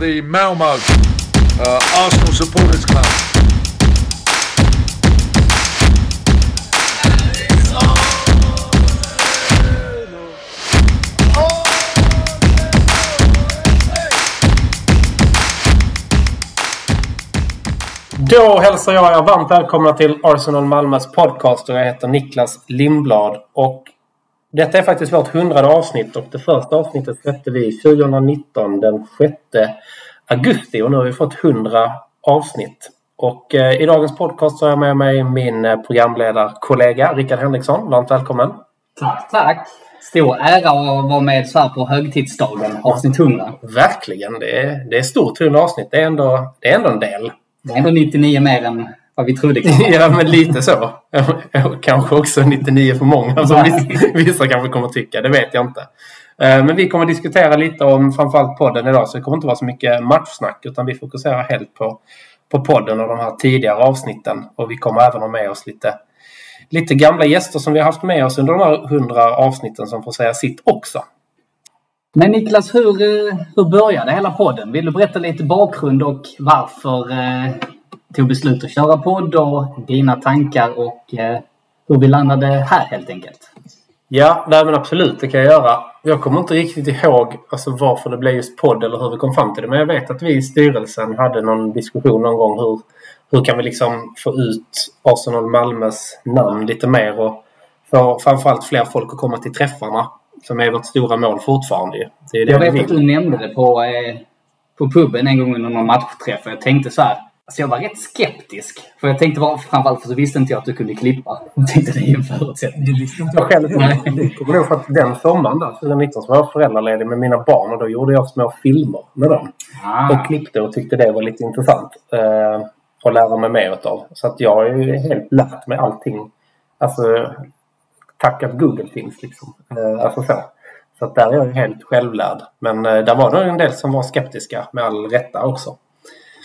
the Malmo uh, Arsenal Supporters Club. Då hälsar jag er varmt välkomna till Arsenal Malmös podcast och jag heter Niklas Lindblad. Och detta är faktiskt vårt hundrade avsnitt och det första avsnittet släppte vi 2019 den 6 augusti och nu har vi fått 100 avsnitt. Och eh, i dagens podcast så har jag med mig min eh, programledarkollega Rickard Henriksson. Varmt välkommen! Tack, tack! Stor ära att vara med så här på högtidsdagen, avsnitt 100. Verkligen! Det är, det är stort 100 avsnitt. Det är, ändå, det är ändå en del. Det är ändå 99 mer än vad vi trodde. ja, men lite så. Kanske också 99 för många som vissa, vissa kanske kommer tycka. Det vet jag inte. Eh, Men vi kommer diskutera lite om framförallt podden idag så det kommer inte vara så mycket matchsnack utan vi fokuserar helt på, på podden och de här tidigare avsnitten. Och vi kommer även ha med oss lite, lite gamla gäster som vi har haft med oss under de här 100 avsnitten som får säga sitt också. Men Niklas, hur, eh, hur började hela podden? Vill du berätta lite bakgrund och varför eh, tog beslut att köra podd och dina tankar och eh, hur vi landade här helt enkelt? Ja, nej men absolut, det kan jag göra. Jag kommer inte riktigt ihåg alltså, varför det blev just podd eller hur vi kom fram till det. Men jag vet att vi i styrelsen hade någon diskussion någon gång hur, hur kan vi liksom få ut Arsenal Malmös namn lite mer och få framförallt fler folk att komma till träffarna. Som är vårt stora mål fortfarande. Det är det Jag vi vet vill. att du nämnde det på, eh, på puben en gång under någon matchträff jag tänkte så här. Alltså jag var rätt skeptisk. För jag tänkte bara, framförallt för så visste inte jag att du kunde klippa. Jag tänkte det är en förutsättning. Det visste inte jag själv. Det kommer nog för att den sommaren där, 2019, så var jag föräldraledig med mina barn och då gjorde jag små filmer med dem. Ah. och klippte och tyckte det var lite intressant eh, att lära mig mer utav. Så att jag är ju helt lärt med allting. Alltså, tack att Google finns liksom. Eh, alltså så. Så att där är jag helt självlärd. Men eh, där var det en del som var skeptiska med all rätta också.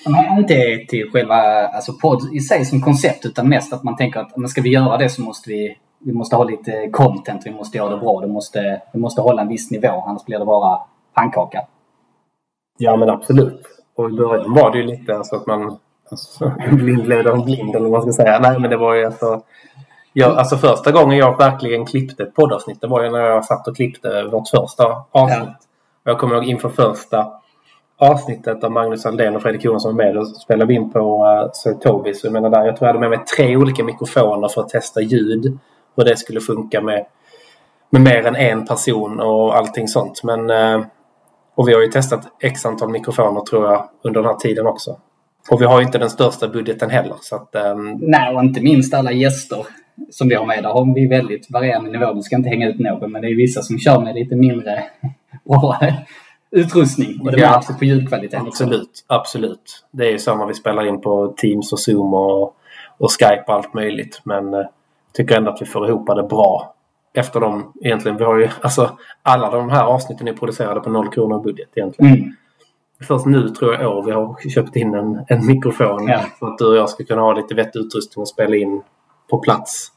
Men inte till själva alltså podd i sig som koncept utan mest att man tänker att men ska vi göra det så måste vi, vi måste ha lite content, vi måste göra det bra, det måste, vi måste hålla en viss nivå annars blir det bara pannkaka. Ja men absolut. Och i början var det ju lite alltså att man alltså, blind leder en blind eller vad man ska säga. Nej men det var ju alltså jag, alltså första gången jag verkligen klippte ett poddavsnitt det var ju när jag satt och klippte vårt första avsnitt. Ja. Jag kommer ihåg inför första avsnittet av Magnus Aldén och Fredrik Johansson var med och spelade vi in på eh, uh, Sir jag menar där, jag tror jag hade med mig tre olika mikrofoner för att testa ljud. Hur det skulle funka med, med mer än en person och allting sånt. Men, uh, och vi har ju testat x antal mikrofoner tror jag under den här tiden också. Och vi har ju inte den största budgeten heller. Så att, um... Nej, och inte minst alla gäster som vi har med. Där har vi väldigt varierande nivå. Du ska inte hänga ut någon, men det är vissa som kör med lite mindre bra utrustning. Och det Ja. märks på ljudkvaliteten också. Absolut, absolut. Det är ju så när vi spelar in på Teams och Zoom och, och Skype och allt möjligt. Men eh, tycker ändå att vi får ihop det bra. Efter de, egentligen, vi har ju, alltså alla de här avsnitten är producerade på noll kronor budget egentligen. Mm. Först nu tror jag år vi har köpt in en, en mikrofon Ja. för att du och jag ska kunna ha lite vettig utrustning och spela in på plats.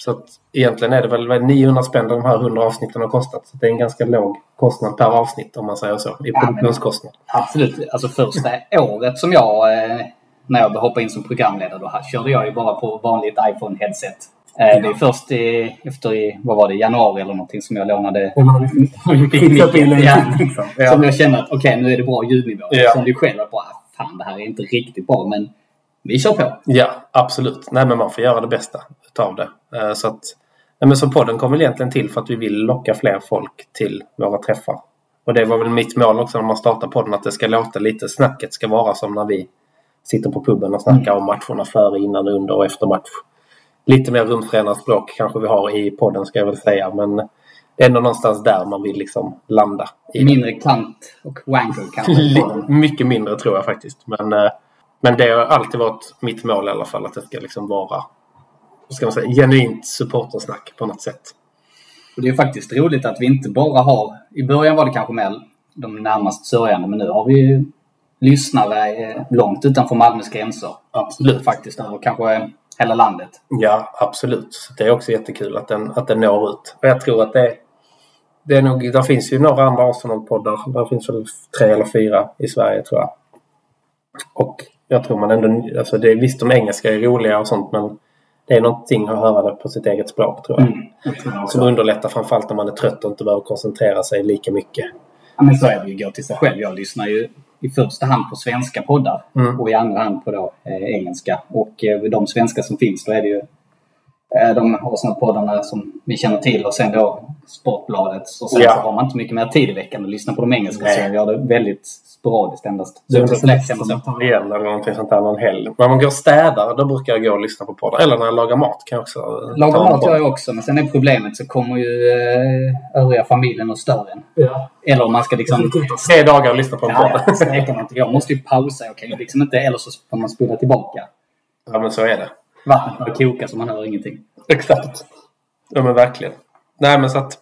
Så att egentligen är det väl väl 900 spänn de här 100 avsnitten har kostat. Så det är en ganska låg kostnad per avsnitt om man säger så. I produktionskostnad. Absolut. Alltså första året som jag, eh, när jag hoppade in som programledare, då här körde jag ju bara på vanligt iPhone-headset. Eh, Det är först i, efter i, vad var det, januari eller någonting som jag lånade Ja. Som Ja. jag kände att okej, nu är det bra ljudnivå. Ja. Kände ju själv att bara, fan det här är inte riktigt bra men vi kör på. ja, absolut. Nej, men man får göra det bästa utav det. Eh, Så att, men så podden kom väl egentligen till för att vi vill locka fler folk till våra träffar. Och det var väl mitt mål också när man startar podden att det ska låta lite, snacket ska vara som när vi sitter på puben och snackar om matcherna före, innan, under och efter match. Lite mer rumsrenat språk kanske vi har i podden ska jag väl säga men det är ändå någonstans där man vill liksom landa. Mindre kant och wanker kanske. Mycket mindre tror jag faktiskt. Men, eh, men det har alltid varit mitt mål i alla fall. Att det ska liksom vara ska man säga, genuint supportersnack på något sätt. Och det är faktiskt roligt att vi inte bara har, i början var det kanske mer de närmast sörjande men nu har vi ju lyssnare eh, långt utanför Malmös gränser. Absolut. Faktiskt över kanske hela landet. Ja, absolut. Så det är också jättekul att den, att den når ut. Och jag tror att det, det är nog, där finns ju några andra Arsenal-poddar. Där finns väl tre eller fyra i Sverige tror jag. Och jag tror man ändå, alltså det visst de engelska är roliga och sånt men det är någonting att höra det på sitt eget språk tror jag. Mm. Som underlättar framförallt när man är trött och inte behöver koncentrera sig lika mycket. Ja, men så är det ju. Gå till sig själv. Jag lyssnar ju i första hand på svenska poddar Mm. och i andra hand på då, eh, engelska. Och eh, de svenska som finns då är det ju de Arsenal-poddarna som vi känner till och sen då Sportbladet. Och sen Ja. så har man inte mycket mer tid i veckan att lyssna på de engelska Nej. så jag gör det väldigt sporadiskt endast. Det är Så det igen eller någonting sånt där någon helg. När man går och städar då brukar jag gå och lyssna på poddar. Eller när jag lagar mat kan jag också eh, Lagar mat gör jag också, men sen är problemet så kommer ju eh, övriga familjen och stör en. Ja. Eller om man ska liksom... Tre dagar och lyssna på en podd. ja, så räcker det inte. Jag måste ju pausa. Jag kan ju liksom inte... Eller så får man spola tillbaka. Ja men så är det. Vattnet börjar koka så man hör ingenting. Exakt. Ja men verkligen. Nej men så att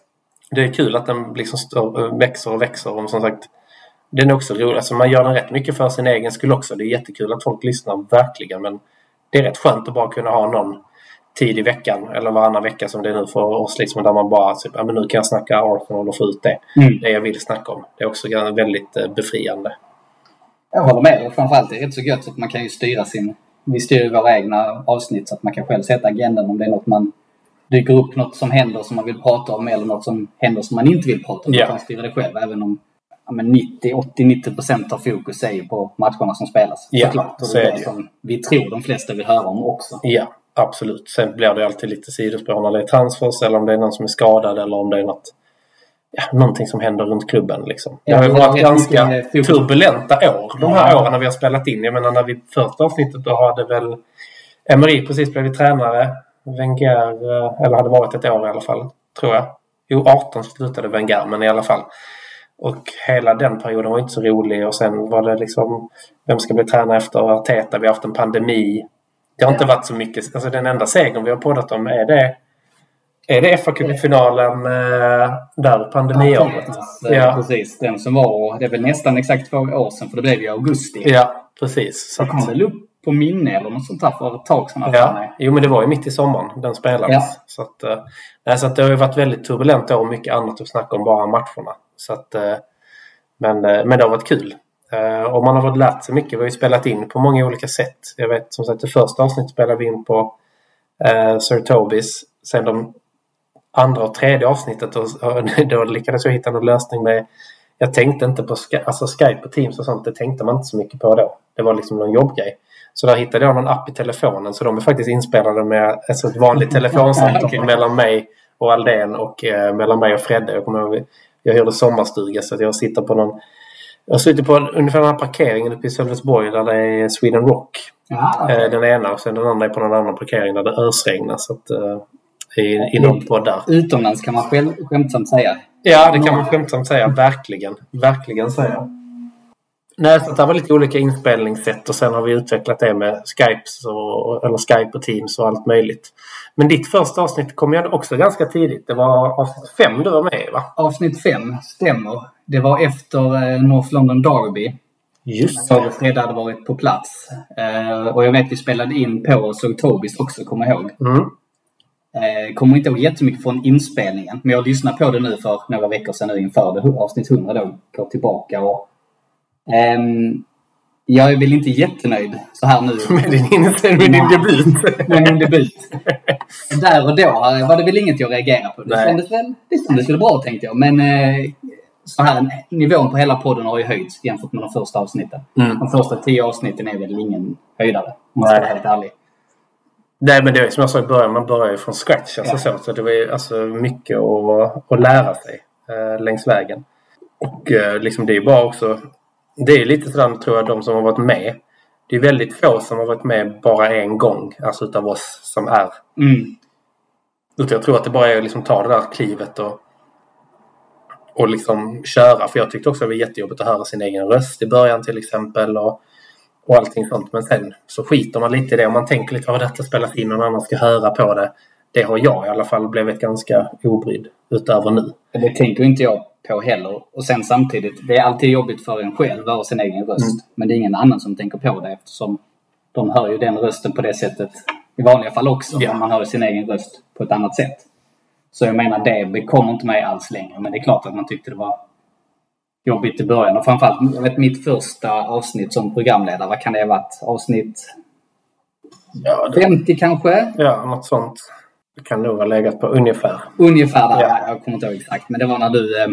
det är kul att den liksom stör, växer och växer. Och som sagt, den är också rolig. Alltså man gör den rätt mycket för sin egen skull också. Det är jättekul att folk lyssnar, verkligen. Men det är rätt skönt att bara kunna ha någon tid i veckan eller varannan vecka som det är nu för oss. Liksom, där man bara typ, ja, men nu kan jag snacka Arsenal och få ut det. Mm. Det jag vill snacka om. Det är också väldigt eh, befriande. Jag håller med. Och framförallt är det rätt så gött att man kan ju styra sin... Vi styr våra egna avsnitt så att man kan själv sätta agendan om det är något man dyker upp något som händer som man vill prata om eller något som händer som man inte vill prata om. Ja. Man kan styra det själv även om ja, men 90, 80-90 procent av fokus är ju på matcherna som spelas. Ja, Såklart. Och så det är det som vi tror de flesta vill höra om också. Ja, absolut. Sen blir det alltid lite sidospår när det är transfers eller om det är någon som är skadad eller om det är något ja, någonting som händer runt klubben. Liksom. Det Ja, har ju det har varit ganska turbulenta år de här åren när vi har spelat in. Jag menar när vi första avsnittet då hade väl Emery precis blivit tränare. Wenger, eh, eller hade varit ett år i alla fall, tror jag. Jo, 18 slutade Wenger, men i alla fall. Och hela den perioden var inte så rolig och sen var det liksom vem ska bli tränare efter Arteta? Vi har haft en pandemi. Det har inte varit så mycket. Alltså den enda segern vi har poddat om är det är det fa finalen eh, där pandemiåret? Ja. Ja, Precis, den som var, det är väl nästan exakt två år sedan för det blev ju i augusti. ja precis. Så Det kom väl upp på minne eller något sånt där för ett tag sedan. Ja, jo men det var ju mitt i sommaren den spelades. Ja. Så, att, eh, nej, så att det har ju varit väldigt turbulent och mycket annat att snacka om bara matcherna. Så att, eh, men, eh, men det har varit kul. Och man har fått lärt sig mycket. Vi har ju spelat in på många olika sätt. Jag vet som sagt det första avsnittet spelade vi in på eh, Sir Tobis. Sen de andra och tredje avsnittet då, då lyckades jag hitta någon lösning med jag tänkte inte på Sky- alltså Skype och Teams och sånt. Det tänkte man inte så mycket på då. Det var liksom någon jobbgrej. Så där hittade jag någon app i telefonen. Så de är faktiskt inspelade med alltså ett vanligt telefonsamtal mellan mig och Aldén och eh, mellan mig och Fredde. Jag kommer ihåg, jag hyrde sommarstuga så att jag sitter på någon... Jag suttit på ungefär den här parkeringen uppe i Sölvesborg där det är Sweden Rock. Ja, okej. Eh, den ena och sen den andra är på någon annan parkering där det ösregnar. Så att, eh, i, i någon podd där. Utomlands kan man själv, skämtsamt säga. Ja, det kan man skämtsamt säga. Verkligen. Verkligen säga. Nej, så det var lite olika inspelningssätt och sen har vi utvecklat det med Skypes och, eller Skype och Teams och allt möjligt. Men ditt första avsnitt kom ju också ganska tidigt. Det var avsnitt fem du var med i, va? Avsnitt fem stämmer. Det var efter eh, North London Derby. Just och Fredde hade varit på plats. Eh, och jag vet vi spelade in på och såg Tobis också, kommer jag ihåg. Mm. Eh, kommer inte ihåg jättemycket från inspelningen. Men jag lyssnade på det nu för några veckor sedan nu inför det. Avsnitt 100 då. Går tillbaka och... ehm, jag är väl inte jättenöjd så här nu. Med din, med din debut. med min debut. Där och då eh, var det väl inget jag reagerade på. Det Nej. kändes väl, det kändes väl bra tänkte jag. Men eh, så här, nivån på hela podden har ju höjts jämfört med de första avsnitten. Mm. De första tio avsnitten är väl ingen höjdare. Om man ska vara helt ärlig. Nej, men det är som jag sa i början. Man börjar ju från scratch. Alltså, Ja. så, så det var ju alltså, mycket att, att lära sig eh, längs vägen. Och eh, liksom det är ju bara också... Det är lite sådär tror jag, de som har varit med. Det är väldigt få som har varit med bara en gång. Alltså utav oss som är. Mm. Utan jag tror att det bara är att liksom ta det där klivet och, och liksom köra. För jag tyckte också att det var jättejobbigt att höra sin egen röst i början till exempel. Och, och allting sånt. Men sen så skiter man lite i det. Om man tänker lite vad detta spelas in och någon annan ska höra på det. Det har jag i alla fall blivit ganska obrydd utöver nu. Det tänker inte jag på heller. Och sen samtidigt, det är alltid jobbigt för en själv att höra sin egen röst. Mm. Men det är ingen annan som tänker på det eftersom de hör ju den rösten på det sättet i vanliga fall också. Ja. Man hör sin egen röst på ett annat sätt. Så jag menar, det bekommer inte mig alls längre. Men det är klart att man tyckte det var jobbigt i början. Och framförallt, jag vet mitt första avsnitt som programledare, vad kan det ha varit? Avsnitt Ja, det, 50 kanske? ja, något sånt. Det kan nog ha legat på ungefär. Ungefär där, Ja. jag kommer inte ihåg exakt. Men det var när du eh,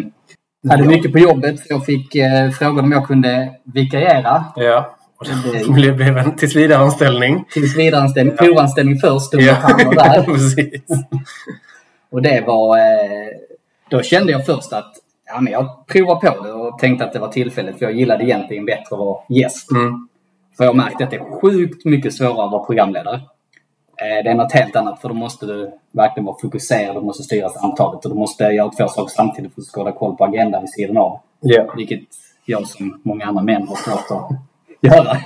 hade mycket på jobbet. Jag fick eh, frågan om jag kunde vikariera. Ja. Och Det- blev en tillsvidareanställning. Tills vidareanställning, provanställning först under hand där. Precis. Och det var... Eh, då kände jag först att ja, men jag provar på det och tänkte att det var tillfälligt. För jag gillade egentligen bättre att vara gäst. Mm. För jag märkte att det är sjukt mycket svårare att vara programledare. Eh, Det är något helt annat för då måste du verkligen vara fokuserad, du måste styra samtalet och du måste göra två saker samtidigt för att hålla koll på agendan vid sidan av. Ja. Vilket jag som många andra män har svårt att göra.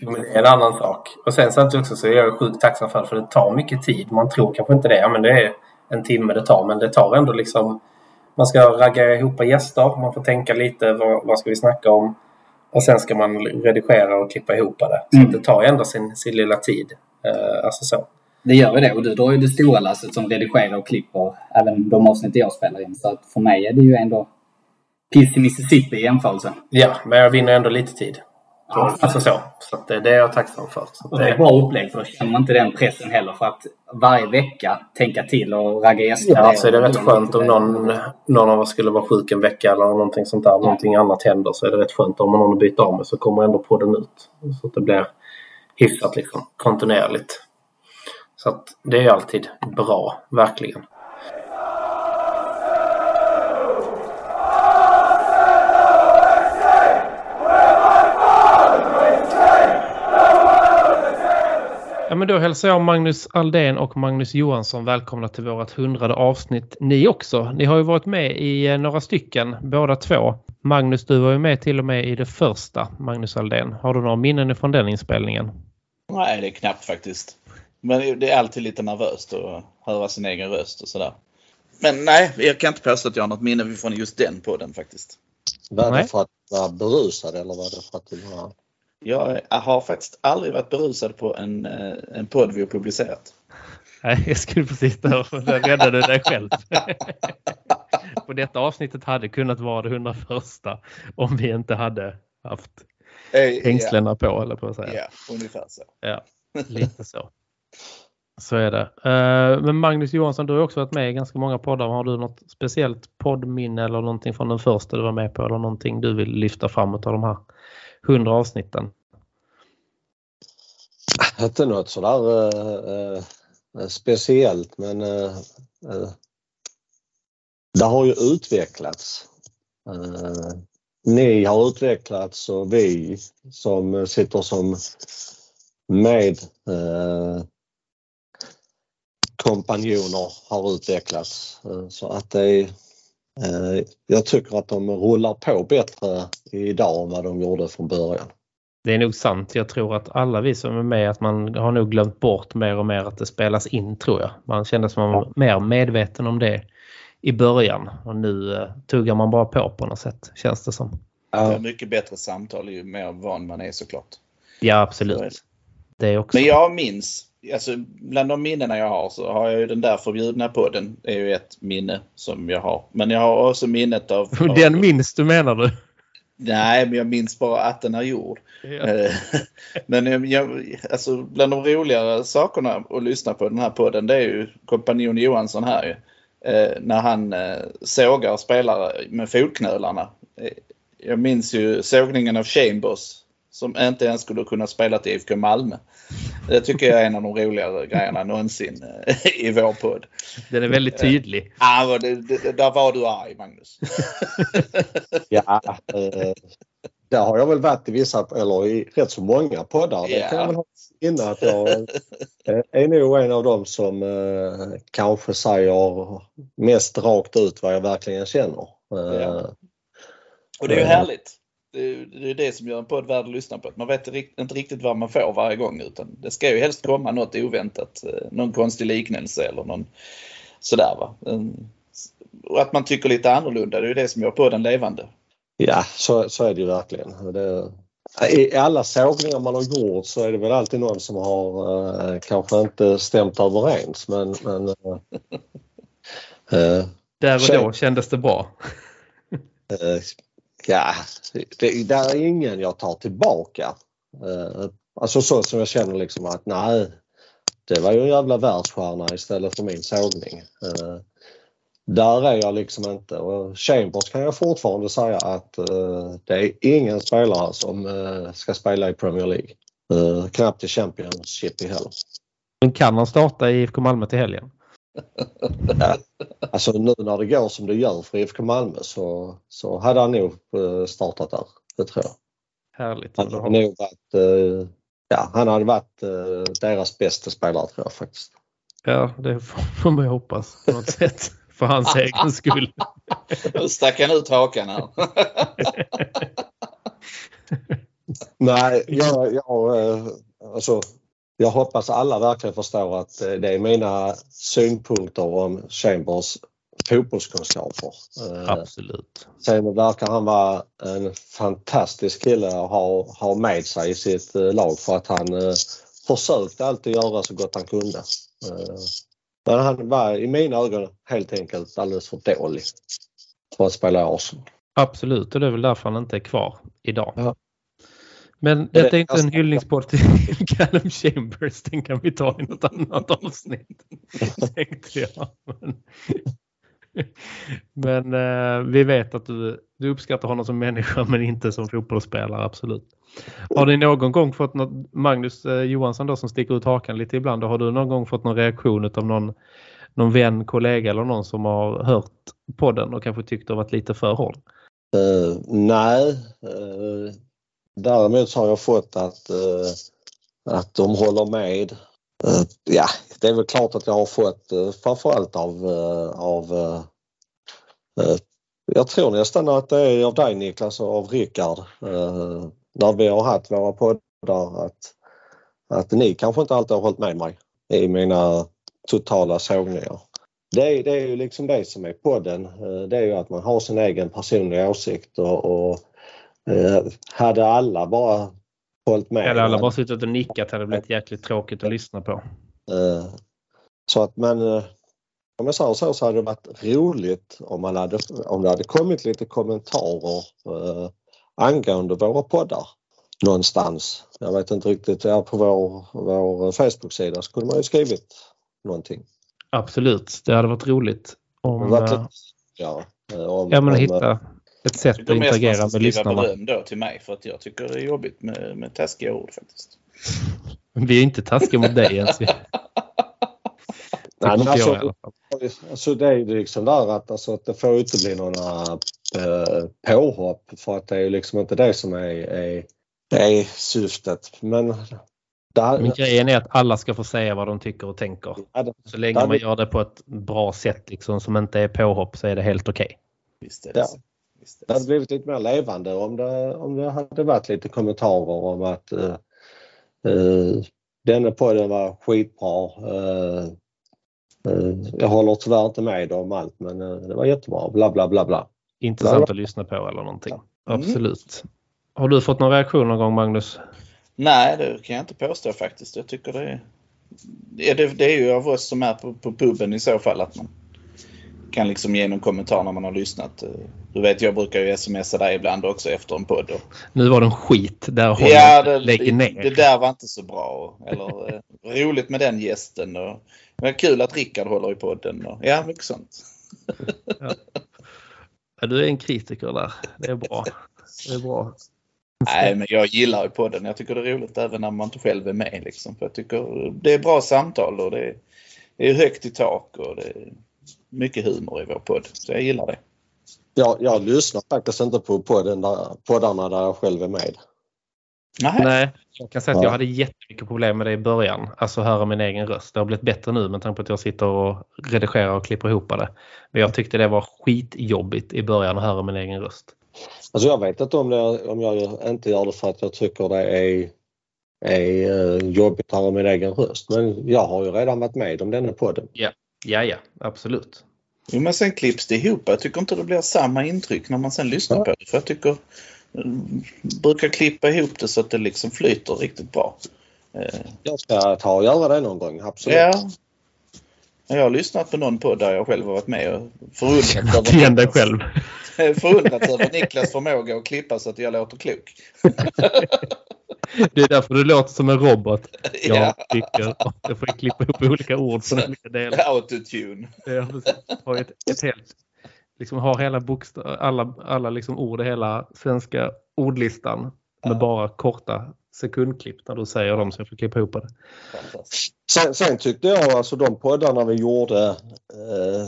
Jo, men det är en annan sak. Och sen samtidigt också så är jag sjukt tacksam för det, för det tar mycket tid. Man tror kanske inte det. Ja, men det är en timme det tar, men det tar ändå liksom... Man ska ragga ihop gäster, man får tänka lite vad, vad ska vi snacka om. Och sen ska man redigera och klippa ihop det. Så Mm. det tar ändå sin, sin lilla tid. Eh, alltså så. Det gör ju det och du drar ju det stora lasset som redigerar och klipper även de avsnitt jag spelar in. Så att för mig är det ju ändå piss i Mississippi i jämförelse. Ja, men jag vinner ändå lite tid. Ja. Alltså så. Så det, det är jag tacksam för. Så det är ett bra upplägg för då känner man inte den pressen heller för att varje vecka tänka till och ragga gäster. Ja, så är det rätt skönt om någon, någon av oss skulle vara sjuk en vecka eller någonting sånt där. Någonting annat händer så är det rätt skönt om någon byter av med så kommer ändå podden ut. Så att det blir hyfsat liksom kontinuerligt. Så att det är alltid bra, verkligen. Ja, men då hälsar jag Magnus Aldén och Magnus Johansson välkomna till vårt hundrade avsnitt ni också. Ni har ju varit med i eh, några stycken båda två. Magnus, du var ju med till och med i det första, Magnus Aldén. Har du några minnen från den inspelningen? Nej, det är knappt faktiskt. Men det är alltid lite nervöst att höra sin egen röst och sådär. Men nej, jag kan inte påstå att jag har något minne från just den podden faktiskt. Var det för att vara berusad eller var det för att du var... Jag har faktiskt aldrig varit berusad på en, eh, en podd vi har publicerat. Nej, jag skulle precis där, där räddade dig själv. På detta avsnittet hade kunnat vara det 101 om vi inte hade haft Eh, hängslena på, eller på att säga. ja, ungefär så. Ja, lite så. Så är det. Eh, Men Magnus Johansson, du har också varit med i ganska många poddar. Har du något speciellt poddminne eller någonting från den första du var med på eller någonting du vill lyfta fram av de här hundra avsnitten? Inte något sådär eh, eh, speciellt men eh, eh, det har ju utvecklats. Eh, ni har utvecklats och vi som sitter som med eh, kompanjoner har utvecklats. Eh, så att det är, jag tycker att de rullar på bättre idag än vad de gjorde från början. Det är nog sant. Jag tror att alla vi som är med att man har nog glömt bort mer och mer att det spelas in tror jag. Man kände som man var mer medveten om det i början och nu eh, tuggar man bara på på något sätt känns det som. Det är Ja, mycket bättre samtal ju mer van man är såklart. Ja absolut. Det är också. Men jag minns, alltså bland de minnena jag har så har jag ju den där förbjudna podden. Det är ju ett minne som jag har. Men jag har också minnet av... av Den minns du menar du? Nej, men jag minns bara att den är gjord. Ja. Eh, Men jag- jag, alltså, bland de roligare sakerna att lyssna på den här podden det är ju kompanjon Johansson här ju. Eh, När han eh, sågar spelare med fotknölarna. Eh, Jag minns ju sågningen av Chambers som inte ens skulle kunna spela till IFK Malmö. Det tycker jag är en av de roligare grejerna någonsin eh, i vår podd. Den är väldigt tydlig. Ah, vad det, det, där var du arg Magnus. ja eh, där har jag väl varit i vissa, eller i rätt så många poddar. Det kan jag väl ha innan att jag eh, är nog en av dem som eh, kanske säger mest rakt ut vad jag verkligen känner. Eh, Ja. Och det är ju härligt. Det är, det är det som gör en podd värd att lyssna på. Att Man vet inte riktigt vad man får varje gång utan det ska ju helst komma något oväntat. eh, Någon konstig liknelse eller någon sådär va. Och att man tycker lite annorlunda. Det är det som gör podden levande. Ja, så, så är det ju verkligen. Det, I alla sågningar man har gjort så är det väl alltid någon som har eh, kanske inte stämt överens men, men eh, Eh, Där och då kändes det bra ja, det, det är ingen jag tar tillbaka. Eh, alltså så som jag känner liksom att nej, det var ju en jävla världsstjärna istället för min sågning. Eh, där är jag liksom inte och Chambers kan jag fortfarande säga att eh, det är ingen spelare som ska spela i Premier League. Knappt i Championship i heller. Men kan han starta i IFK Malmö till helgen? Alltså nu när det går som det gör för IFK Malmö så, så hade han nog eh, startat där. Det tror jag. Härligt. Han hade nog varit, eh, ja, han hade varit eh, deras bästa spelare tror jag faktiskt. Ja, det får man ju hoppas på något sätt. För hans egen skull. Nu stack han ut hakan här. Nej, jag, jag, alltså, jag hoppas alla verkligen förstår att eh, det är mina synpunkter om Chambers fotbollskunskaper. Eh, Absolut. Sen verkar han vara en fantastisk kille att ha, ha med sig i sitt eh, lag för att han försökte alltid göra så gott han kunde. Men han var i mina ögon helt enkelt alldeles för dålig för att spela i Arsenal. Absolut, och det är väl därför han inte är kvar idag. Ja. Men det- detta är inte en hyllningspodd till Callum Chambers. Den kan vi ta i något annat avsnitt. Tänkte jag. Men, men eh, vi vet att du, du uppskattar honom som människa men inte som fotbollsspelare, absolut. Har ni någon gång fått något, Magnus eh, Johansson då som sticker ut hakan lite ibland, har du någon gång fått någon reaktion av någon, någon vän, kollega eller någon som har hört podden och kanske tyckt det varit lite för hård? Eh, nej, eh, däremot så har jag fått att, eh, att de håller med. Eh, ja, det är väl klart att jag har fått eh, framförallt av, eh, av eh, eh, jag tror nästan att det är av dig Niklas och av Rickard eh, när vi har haft våra poddar att, att ni kanske inte alltid har hållit med mig i mina totala sågningar. Det är, det är ju liksom det som är podden. Eh, det är ju att man har sin egen personliga åsikt och, och hade alla bara hållit med. Hade alla bara suttit och nickat hade det blivit jäkligt tråkigt att lyssna på. Eh, Så att men eh, om jag säger så så hade det varit roligt om, man hade, om det hade kommit lite kommentarer eh, angående våra poddar någonstans. Jag vet inte riktigt, ja, på vår, vår Facebook-sida så kunde man ju skrivit någonting. Absolut, det hade varit roligt Det om, hade varit eh, lite, ja, eh, om, ja, men om, hitta ett sätt att interagera med lyssnarna. beröm då till mig för att jag tycker det är jobbigt med, med taskiga ord faktiskt. Vi är inte taskiga mot dig ens. Det Nej, men alltså. Alltså det är ju liksom där att, alltså, att det får inte bli några eh, påhopp för att det är ju liksom inte det som är, är, är syftet. Men där, Men grejen är att alla ska få säga vad de tycker och tänker. ja, det- Så länge Där- man gör det på ett bra sätt liksom, som inte är påhopp så är det helt okej. Visst är det Ja. så. Är det hade blivit lite mer levande om det, om det hade varit lite kommentarer om att eh, eh, denna podden var skitbra. Eh, eh, jag håller tyvärr inte med om allt men eh, det var jättebra. Bla bla bla bla. Intressant att lyssna på eller någonting. Mm. Absolut. Har du fått någon reaktion någon gång Magnus? Nej, det kan jag inte påstå faktiskt. Jag tycker det är... Det, det är ju av oss som är på, på puben i så fall att man kan liksom ge någon kommentar när man har lyssnat. Du vet, jag brukar ju smsa dig ibland också efter en podd. Och, Nu var det en skit. Där håller ja, det, lägger ner. det där var inte så bra. Eller eh, roligt med den gästen. Och, men kul att Rickard håller i podden. Och, ja, mycket sånt. Ja, du är en kritiker där. Det är bra. Det är bra. Nej, men jag gillar ju podden. Jag tycker det är roligt även när man inte själv är med. Liksom. För jag tycker det är bra samtal och det är, det är högt i tak och det är mycket humor i vår podd. Så jag gillar det. Jag, jag lyssnar faktiskt inte på podden där, poddarna där jag själv är med. Nej. Nej, jag kan säga att Ja. jag hade jättemycket problem med det i början. Alltså höra min egen röst. Det har blivit bättre nu med tanke på att jag sitter och redigerar och klipper ihop det. Men jag tyckte det var skitjobbigt i början att höra min egen röst. Alltså jag vet inte om, det, om jag inte gör det för att jag tycker det är, är eh, jobbigt att höra min egen röst. Men jag har ju redan varit med om denna podden. Ja, ja, absolut. Jo, men sen klipps det ihop. Jag tycker inte det blir samma intryck när man sen lyssnar Ja. på det. För jag tycker mm, brukar klippa ihop det så att det liksom flyter riktigt bra. Eh, Jag ska ta och göra det någon gång, absolut. Ja. Jag har lyssnat på någon podd där jag själv har varit med och förundrat Igen dig Niklas- själv. förundrat över Niklas förmåga att klippa så att jag låter klok. Det är därför du låter som en robot. Jag Ja. tycker jag får klippa ihop olika ord från olika delar. Autotune. Ja. Har ett, ett helt, liksom har hela bokstav, alla, alla liksom ord i hela svenska ordlistan med bara korta sekundklipp när du säger dem så jag får klippa ihop det. Sen, sen tyckte jag alltså de poddarna vi gjorde eh,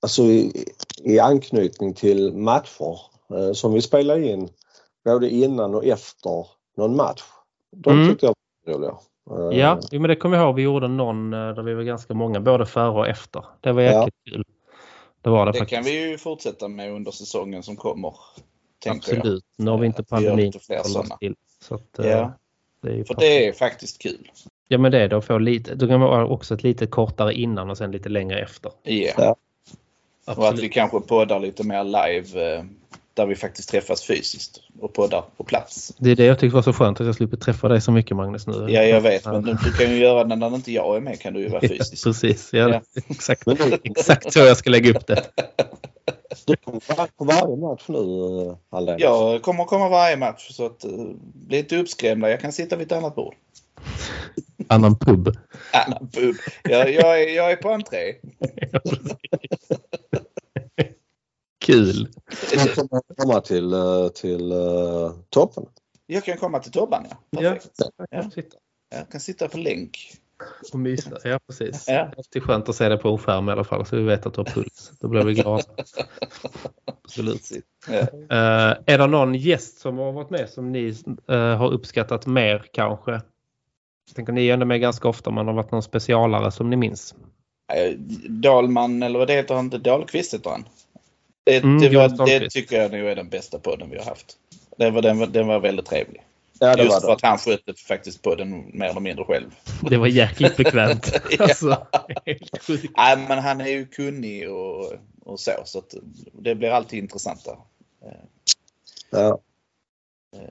alltså i, i anknytning till matcher eh, som vi spelade in både innan och efter någon match. De Mm. tyckte jag var roliga. Eh, Ja, men det kommer jag ihåg. Vi gjorde någon eh, där vi var ganska många, både före och efter. Det var Ja. jäkligt kul. Det var det, Det kan vi ju fortsätta med under säsongen som kommer. Tänker jag. Absolut. Nu har vi inte pandemin att hålla till. Så att, eh, Ja, det är ju för perfekt. det är faktiskt kul. Ja men det är det att få lite. Då kan man också ett lite kortare innan och sen lite längre efter. Ja. Ja. Och att Absolut. vi kanske poddar lite mer live där vi faktiskt träffas fysiskt och poddar på plats. Det är det jag tyckte var så skönt att jag slipper träffa dig så mycket Magnus nu. Ja, jag vet. Men du, kan ju göra det när inte jag är med kan du ju vara Ja, fysisk. Precis, ja, Ja. Exakt, exakt så jag ska lägga upp det. Du kommer vara på varje match nu eh, Aldén. Jag kommer komma varje match så att uh, bli inte uppskrämda. Jag kan sitta vid ett annat bord. Annan pub. Annan pub. Jag, jag, är, jag är på entré. Ja. Kul. Jag kommer komma till, eh, till eh, toppen. Jag kan komma till Tobban ja. Ja, Perfekt. Ja. sitta Jag kan sitta på länk. och mysa. Ja, precis. Ja. Alltid skönt att se det på en skärm i alla fall så vi vet att du har puls. Då blir vi glada. Absolut. Ja. Eh, är det någon gäst som har varit med som ni eh, har uppskattat mer kanske? Jag tänker ni är ändå med ganska ofta men har varit någon specialare som ni minns? Dalman, eller vad det heter han? Dahlqvist heter han. Det, Mm, det, var, det tycker jag nog är den bästa podden vi har haft. Den var, den var, den var väldigt trevlig. Ja, det Just var för det. att han skötte faktiskt podden mer eller mindre själv. Det var jäkligt bekvämt. Ja. alltså, helt sjukt. Nej, men han är ju kunnig och, och så. Så att det blir alltid intressantare. Ja. Eh,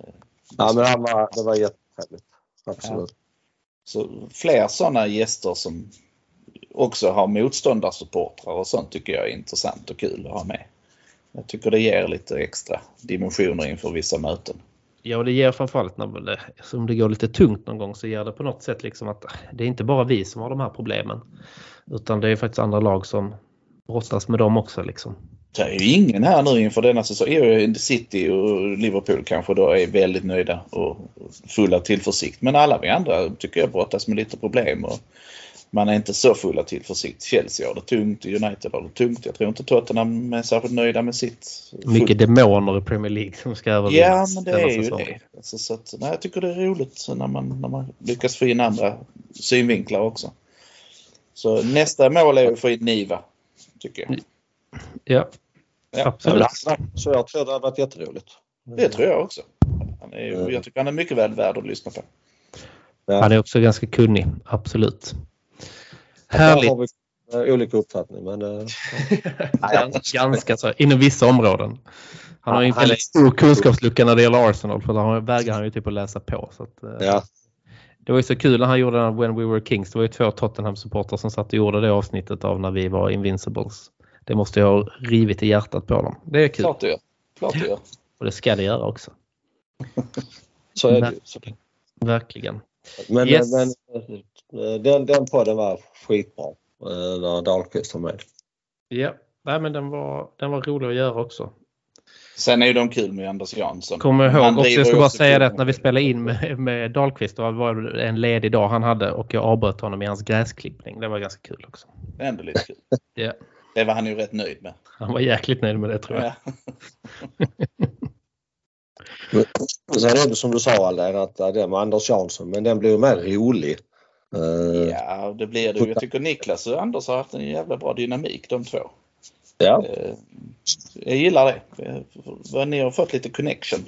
ja, men han var, det var jättetrevligt. Absolut. Så fler sådana gäster som också har motståndarsupportrar och sånt tycker jag är intressant och kul att ha med. Jag tycker det ger lite extra dimensioner inför vissa möten. Ja, och det ger framförallt när det, som det går lite tungt någon gång så ger det på något sätt liksom att det är inte bara vi som har de här problemen. Utan det är faktiskt andra lag som brottas med dem också liksom. Det är ju ingen här nu inför denna säsong. Jo, City och Liverpool kanske då är väldigt nöjda och fulla tillförsikt. Men alla vi andra tycker jag brottas med lite problem. Och man är inte så full av tillförsikt. Chelsea har det tungt, United har det tungt. Jag tror inte Tottenham är särskilt nöjda med sitt. Mycket demoner i Premier League som ska övervinnas. Ja, men det är ju det. Alltså, så att, nej, jag tycker det är roligt när man, när man lyckas få in andra synvinklar också. Så nästa mål är att få in Niva, tycker jag. Ja, Ja, absolut. Så jag tror det hade varit jätteroligt. Det tror jag också. Han är, jag tycker han är mycket väl värd att lyssna på. Ja. Han är också ganska kunnig, absolut. Där Härligt. har vi eh, olika uppfattning men eh, Gans- Ganska så, inom vissa områden. Han har ju en är- väldigt stor kunskapslucka när det gäller Arsenal för där vägrar han ju typ att läsa på. Så att, eh, ja. Det var ju så kul när han gjorde den When We Were Kings. Det var ju två Tottenham-supportrar som satt och gjorde det avsnittet av när vi var Invincibles. Det måste jag ha rivit i hjärtat på dem. Det är kul Klart du gör. Klart du gör. och det ska det göra också. Så är det ju. Verkligen. Men, Yes. men den, den podden var skitbra eh, när Dahlqvist var med. Ja, Nej, men den var, den var rolig att göra också. Sen är ju de kul med Anders Jansson. Kommer ihåg också, jag ska bara säga det att när vi spelade in med, med Dahlqvist, det var en ledig dag han hade och jag avbröt honom i hans gräsklippning. Det var ganska kul också. Det är ändå lite kul. Ja. Det var han ju rätt nöjd med. Han var jäkligt nöjd med det tror jag. Ja. Sen är det som du sa Aldén att eh, det med Anders Jansson men den blir ju mer rolig. Eh, ja, det blir det. Jag tycker Niklas och Anders har haft en jävla bra dynamik de två. ja. Eh, Jag gillar det. Eh, vad Ni har fått lite connection.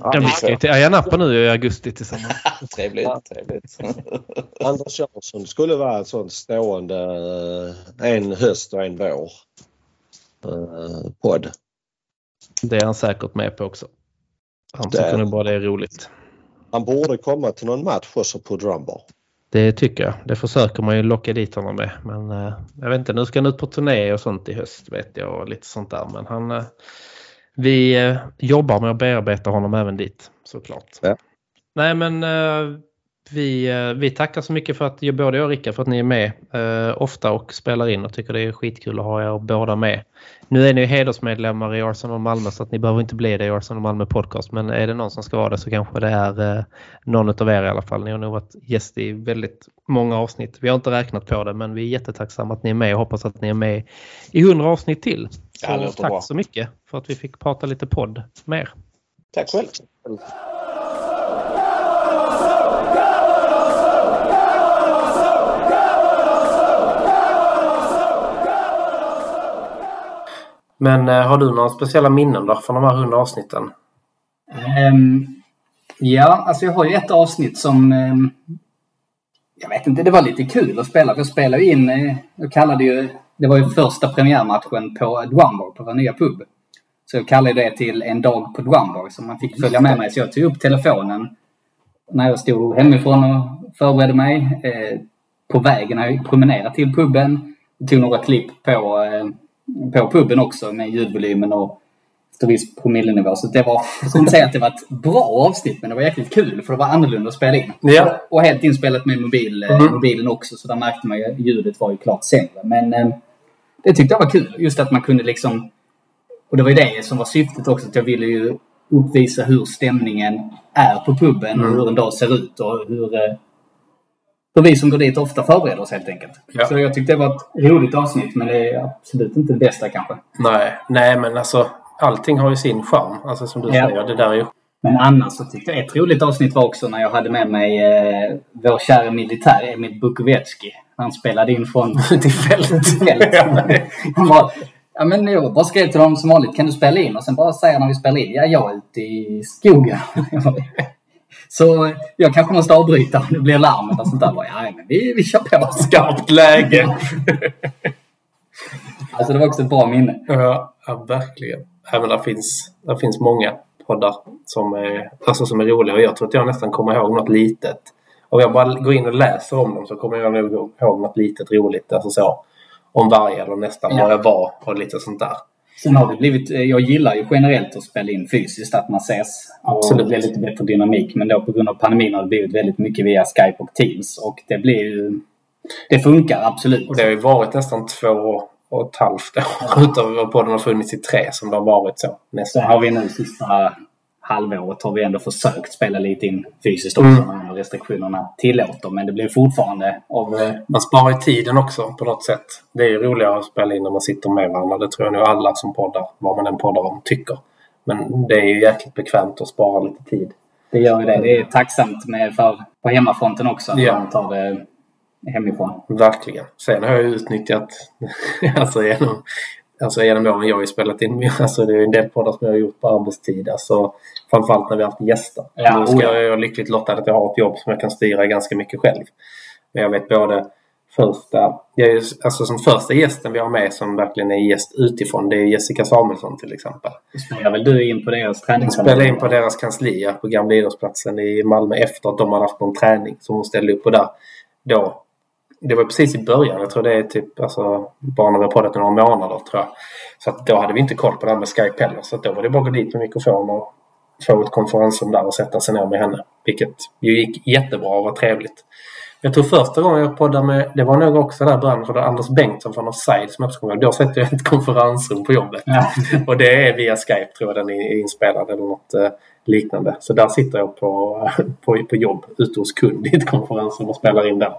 Ja, vi ska till Ayia nu i augusti tillsammans. Trevligt, trevligt. Anders Jansson skulle vara en sån stående en höst och en vår podd. Det är han säkert med på också. Han tycker nog bara det är roligt. Han borde komma till någon match också på Drumbar. Det tycker jag. Det försöker man ju locka dit honom med. Men eh, jag vet inte, nu ska han ut på turné och sånt i höst vet jag och lite sånt där. Men han, eh, vi eh, jobbar med att bearbeta honom även dit såklart. Ja. Nej men vi, eh, vi tackar så mycket för att både jag och Rickard för att ni är med eh, ofta och spelar in och tycker det är skitkul att ha er båda med. Nu är ni ju hedersmedlemmar i Arsenal Malmö så att ni behöver inte bli det i Arsenal Malmö podcast men är det någon som ska vara det så kanske det är eh, någon av er i alla fall. Ni har nog varit gäst i väldigt många avsnitt. Vi har inte räknat på det men vi är jättetacksamma att ni är med och hoppas att ni är med i hundra avsnitt till. Så Ja, tack bra. så mycket för att vi fick prata lite podd med er. Tack själv. Men eh, har du några speciella minnen då från de här 100 avsnitten? Ehm, ja, alltså jag har ju ett avsnitt som... ehm, jag vet inte, det var lite kul att spela. För jag spelade in, eh, jag kallade ju... Det var ju första premiärmatchen på Drumbar, på vår nya pub. Så jag kallade det till en dag på Drumbar som man fick följa med mig. Så jag tog upp telefonen när jag stod hemifrån och förberedde mig. Eh, på vägen när jag promenerade till puben. Jag tog några klipp på, eh, på puben också med ljudvolymen och efter viss promillenivå. Så det var, jag ska inte säga att det var ett bra avsnitt men det var jäkligt kul för det var annorlunda att spela in. Ja. Och helt inspelat med mobil, eh, Mhm. mobilen också så där märkte man ju ljudet var ju klart sämre. Men eh, det tyckte jag var kul. Just att man kunde liksom... Och det var ju det som var syftet också. Att jag ville ju uppvisa hur stämningen är på puben och Mm. hur en dag ser ut och hur, hur vi som går dit ofta förbereder oss helt enkelt. Ja. Så jag tyckte det var ett roligt avsnitt men det är absolut inte det bästa kanske. Nej, nej men alltså allting har ju sin charm. Alltså som du Ja. säger, det där är ju... Men annars så tyckte jag ett roligt avsnitt var också när jag hade med mig eh, vår kära militär Emil Bukovetski. Han spelade in från Till fält. fält. Han bara, ja men jag bara skrev till honom som vanligt, kan du spela in? Och sen bara säger när vi spelar in, ja jag är ute i skogen. Så jag kanske måste avbryta om det blir larm eller sånt där. Ja men vi, vi kör på. Skarpt läge. Alltså det var också ett bra minne. Ja, ja verkligen. Men det finns, det finns många poddar som är, alltså som är roliga och jag tror att jag nästan kommer ihåg något litet. Om jag bara går in och läser om dem så kommer jag nog ihåg något litet roligt. Alltså så, om varje eller nästan Ja. var jag var och lite sånt där. Sen har det blivit, eh, jag gillar ju generellt att spela in fysiskt, att man ses. Och Absolut. det blir lite bättre dynamik. Men då på grund av pandemin har det blivit väldigt mycket via Skype och Teams. Och det blir ju... Det funkar absolut. Och det har ju varit nästan två och ett halvt år utav podden har funnits i tre som det har varit så. Så Nästan. har vi nu sista halvåret har vi ändå försökt spela lite in fysiskt också Mm. när restriktionerna tillåter. Men det blir fortfarande av... eh, Man sparar ju tiden också på något sätt. Det är ju roligare att spela in när man sitter med varandra. Det tror jag nog alla som poddar, vad man än poddar om, tycker. Men det är ju jäkligt bekvämt att spara lite tid. Det gör ju det. Det är tacksamt med för, på hemmafronten också. Ja. man tar det hemifrån. Verkligen. Sen har jag utnyttjat, alltså genom, alltså genom åren jag har ju spelat in, alltså det är en del poddar som jag har gjort på arbetstid. Alltså framförallt när vi har haft gäster. Ja, nu ska oh ja. jag, jag är lyckligt lottad att jag har ett jobb som jag kan styra ganska mycket själv. Men jag vet både första, jag alltså som första gästen vi har med som verkligen är gäst utifrån, det är Jessica Samuelsson till exempel. Spelar väl du in på deras Hon träningsanläggning? spelade in på deras kansli ja, på Gamla idrottsplatsen i Malmö efter att de hade haft någon träning som hon ställde upp på där. Då, det var precis i början. Jag tror det är typ alltså, bara när vi har poddat i några månader tror jag. Så att då hade vi inte koll på det här med Skype heller. Så att då var det bara att gå dit med mikrofon och få ett konferensrum där och sätta sig ner med henne. Vilket ju gick jättebra och var trevligt. Jag tror första gången jag poddade med, det var nog också där början, för Anders Bengtsson från Offside som jag. Då sätter jag ett konferensrum på jobbet. Ja. Och det är via Skype tror jag den är inspelad eller något eh, liknande. Så där sitter jag på, på, på jobb ute hos kund i ett konferensrum och spelar in där.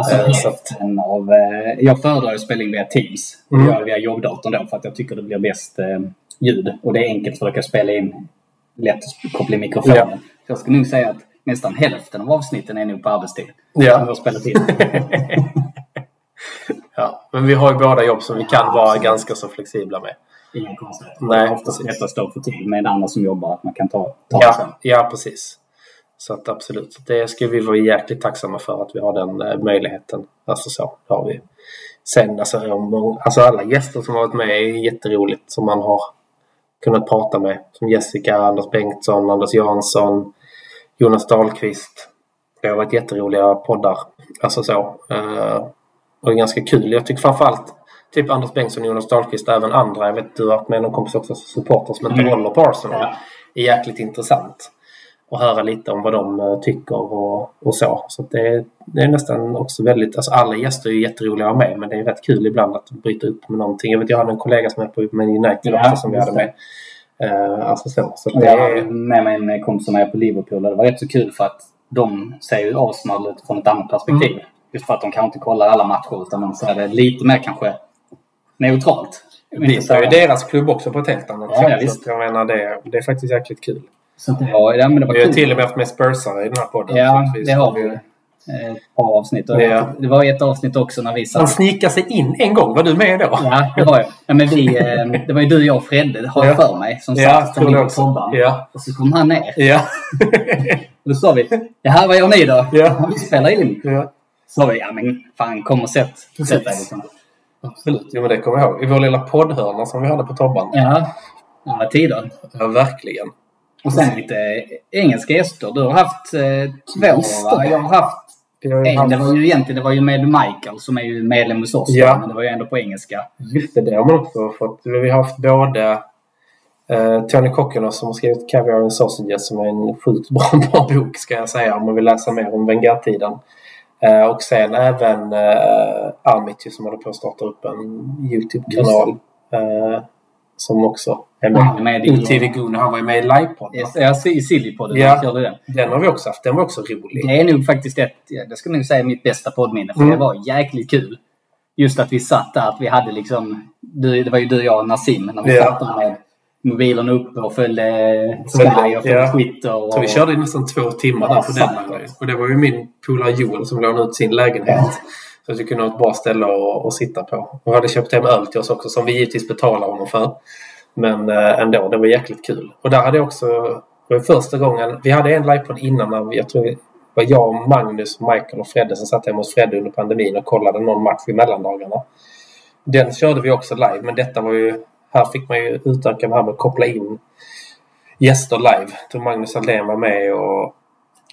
Alltså hälften av... Eh, jag föredrar att spela in via Teams. Mm. Jag gör det via jobbdatorn då för att jag tycker det blir bäst eh, ljud. Och det är enkelt för att jag spela in lätt att koppla in mikrofonen. Ja. Så jag skulle nog säga att nästan hälften av avsnitten är nog på arbetstid. Ja. Som jag har spelat in. ja. Men vi har ju båda jobb som vi kan vara ganska så flexibla med. Inga konstigheter. Nej, Det oftast precis. att få till med andra som jobbar. Att man kan ta, ta Ja, sen. ja precis. Så att absolut, det ska vi vara jäkligt tacksamma för att vi har den eh, möjligheten. Alltså så det har vi. Sen alltså, alltså alla gäster som har varit med är jätteroligt som man har kunnat prata med. Som Jessica, Anders Bengtsson, Anders Jansson, Jonas Dahlqvist. Det har varit jätteroliga poddar Alltså så. Uh, och det är ganska kul. Jag tycker framförallt typ Anders Bengtsson, Jonas Dahlqvist och även andra. Jag vet du har varit med någon kompis också, supporter som inte Mm. håller på Arsenal. Är jäkligt intressant. Att höra lite om vad de eh, tycker och, och så. Så det, det är nästan också väldigt... Alltså alla gäster är ju jätteroliga att ha med men det är rätt kul ibland att bryta upp med någonting. Jag vet jag hade en kollega som är på Man United Ja, också som vi hade med. Eh, alltså så. så Och det jag är, med mig en kompis som är på Liverpool och det var rätt så kul för att de ser ju Arsenal utifrån ett annat perspektiv. Mm. Just för att de kanske inte kollar alla matcher utan de ser det lite mer kanske neutralt. vi ser ju deras klubb också på ett helt annat Ja, ja, sätt. att jag menar det, det är faktiskt jäkligt kul. Så det var, ja, men det var Vi har kul. till och med haft med Spursare i den här podden. Ja, det har vi ju. Eh, Ett par avsnitt. Och Ja. Det var ett avsnitt också när vi Han satt... snikar sig in en gång. Var du med då? Ja, det var ju. Ja, men vi, eh, det var ju du, jag och Fredde, har jag Ja. för mig, som Ja, satt som det på tobban. Ja. Och så kom han ner. Ja. Och då sa vi, jaha vad gör ni då? Ja. Vi spelar in. ja. Så sa vi, ja men fan kom och sätt, sätt dig liksom. Absolut. Jo, men det kommer jag ihåg. I vår lilla poddhörna som vi hade på Tobban. Ja, det var tider. Ja, verkligen. Och sen lite engelska gäster. Du har haft eh, två Just va? Jag har haft en. Det var ju egentligen det var ju med Michael som är ju medlem hos oss. Ja. Men det var ju ändå på engelska. Just det, det har man också fått. Vi har haft både eh, Tony Kokkonos som har skrivit Caviar and Sausages som är en sjukt bra, bra bok ska jag säga om man vill läsa mer om Wenger-tiden. Eh, och sen även eh, Amit ju, som håller på att starta upp en Youtube-kanal. Som också är Han är med. med i- UTV Gun, han var ju med i livepodden. Yes, ser i Sillypodden. Ja. Ja. Den. Den har vi också haft. Den var också rolig. Det är nog faktiskt ett, ja, det skulle jag nog säga mitt bästa poddminne. För Mm. det var jäkligt kul. Just att vi satt där, att vi hade liksom, det var ju du, jag och Nassim, när vi Ja. satt där med mobilen uppe och följde Sky och följde Ja. Twitter. Och, Så vi körde i nästan två timmar Ja, där på den. Och det var ju min polare Joel som lånade ut sin lägenhet. Jag att vi kunde ha ett bra ställe att, att sitta på. Och hade köpt hem öl till oss också som vi givetvis betalar honom för. Men eh, ändå, det var jäkligt kul. Och där hade jag också, det var första gången, vi hade en livepodd innan när jag tror det var jag, Magnus, Michael och Fredde som satt hemma hos Fredde under pandemin och kollade någon match i mellandagarna. Den körde vi också live men detta var ju, här fick man ju utöka det här med att koppla in gäster live. Då Magnus Aldén var med och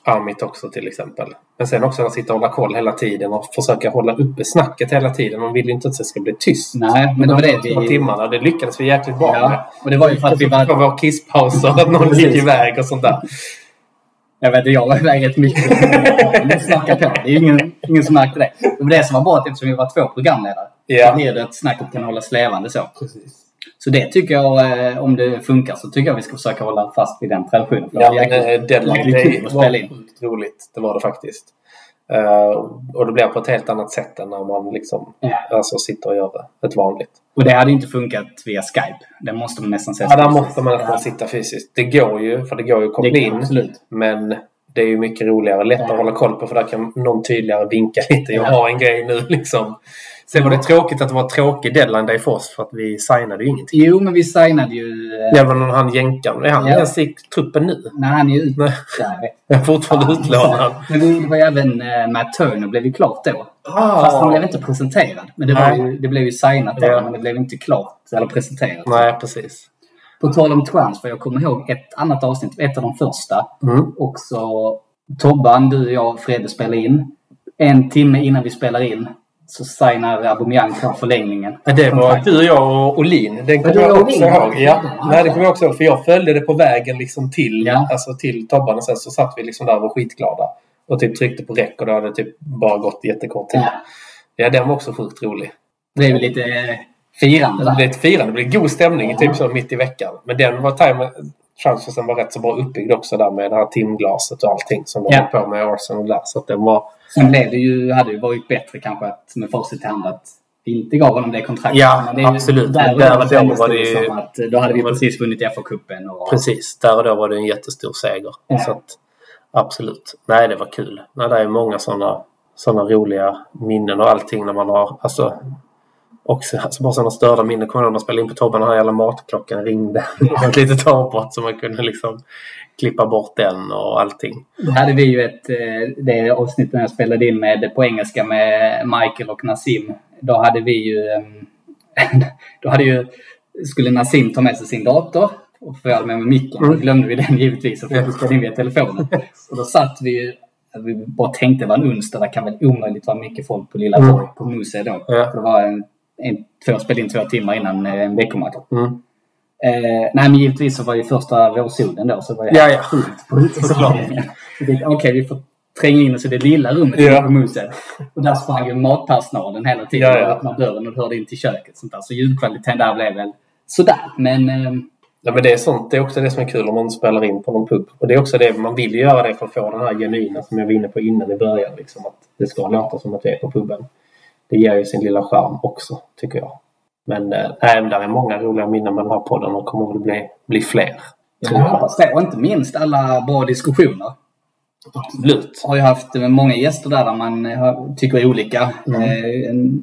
Amit också till exempel. Men sen också att sitta och hålla koll hela tiden och försöka hålla uppe snacket hela tiden. Man vill ju inte att det ska bli tyst. Nej, men det var det vi... timmarna. Det lyckades vi jäkligt bra med. Ja, och det var ju för att vi På var... vår kisspauser, att någon gick iväg och sånt där. Jag vet jag var iväg rätt mycket. Men snacka på. Det är ju ingen, ingen som märkte det. Var det som var bra att eftersom vi var två programledare. Ja. Så blir det att snacket kan hållas levande så. Så det tycker jag, eh, om det funkar, så tycker jag vi ska försöka hålla fast vid den traditionen. För det Ja, men eh, deadline day var sjukt roligt. Det var det faktiskt. Eh, och det blir på ett helt annat sätt än när man liksom Ja. alltså, sitter och gör det. Ett vanligt. Och det hade inte funkat via Skype. Det måste man nästan säga. Ja, där måste man nästan sitta fysiskt. Det går ju, för det går ju att koppla in. absolut. Men det är ju mycket roligare, lättare Ja. att hålla koll på för där kan någon tydligare vinka lite. Jag Ja. har en grej nu liksom. Sen var det tråkigt att det var en tråkig deadline day för oss för att vi signade ju ingenting. Jo, men vi signade ju... eh, Det var någon han jänkaren. Är han Ja. ens i truppen nu? När han är ute. Nej. Där. Jag är fortfarande utlånad. Men det var ju även eh, Matt Turner blev ju klart då. Fast han blev inte presenterad. Men det, Nej. ju, det blev ju signat då, Ja. men det blev inte klart eller presenterat. Nej, precis. På tal om transfer, jag kommer ihåg ett annat avsnitt, ett av de första. Mm. Också Tobban, du, jag och Fredde spelade in. En timme innan vi spelar in så signar Aubameyang på förlängningen. Det var du, jag och Olin. Den Var kommer jag också Olin? ihåg. Ja. Ja. Nej, det kommer jag också ihåg. För jag följde det på vägen liksom till, Ja. alltså till Tobban och sen så satt vi liksom där och var skitglada. Och typ tryckte på räck och då hade det typ bara gått jättekort tid. Ja. Ja, den var också sjukt rolig. Det blev ju lite eh, firande Det där. blev ett firande. Det blev god stämning typ så mitt i veckan. Men den var time transfersen var rätt så bra uppbyggd också där med det här timglaset och allting som de Ja. höll på med Arsenal där. Så att den var... Sen blev det ju, hade ju varit bättre kanske att med facit i hand att vi inte gav honom det kontraktet. Ja, Men det absolut. Där, Men där där och då var det ju- som att då hade vi precis vunnit FA-cupen. Och... Precis, där och då var det en jättestor seger. Ja. Så att, absolut. Nej, det var kul. Nej, det är många sådana såna roliga minnen och allting när man har... Alltså, också, alltså bara sådana störda minnen. Kommer jag ihåg när spelade in på Tobban den här jävla matklockan ringde. Det ett litet avbrott så man kunde liksom klippa bort den och allting. Då hade vi ju ett, eh, det avsnittet när jag spelade in med, på engelska med Michael och Nassim. Då hade vi ju, ehm, då hade ju, skulle Nassim ta med sig sin dator och få med med micken. Då glömde vi den givetvis och fick spela in via telefonen. Och då satt vi ju, Vi bara tänkte det var en onsdag, det kan väl omöjligt vara mycket folk på Lilla Mm. Borg på Muse då. Ja. För det var en, en, två, spelade in två timmar innan eh, en veckomatch. Mm. Eh, nej men givetvis så var ju första vårsolen då så var jag Ja, ja. fullt på tänkte, Okej, vi får tränga in oss i det lilla rummet Ja. på Muse. Och där sprang ju matpersonalen hela tiden Ja, ja. och öppnade dörren och hörde in till köket. Sånt där. Så ljudkvaliteten där blev väl sådär. Men eh, Ja, men det är sånt. Det är också det som är kul om man spelar in på någon pub. Och det är också det man vill göra det för att få den här genuina som jag var inne på innan i början. Liksom, att det ska låta som att vi är på puben. Det ger ju sin lilla charm också, tycker jag. Men även där är många roliga minnen med den här podden och kommer väl bli, bli fler. jag hoppas det. Och inte minst alla bra diskussioner. Absolut. har ju haft eh, många gäster där, där man eh, tycker olika. Mm. Eh,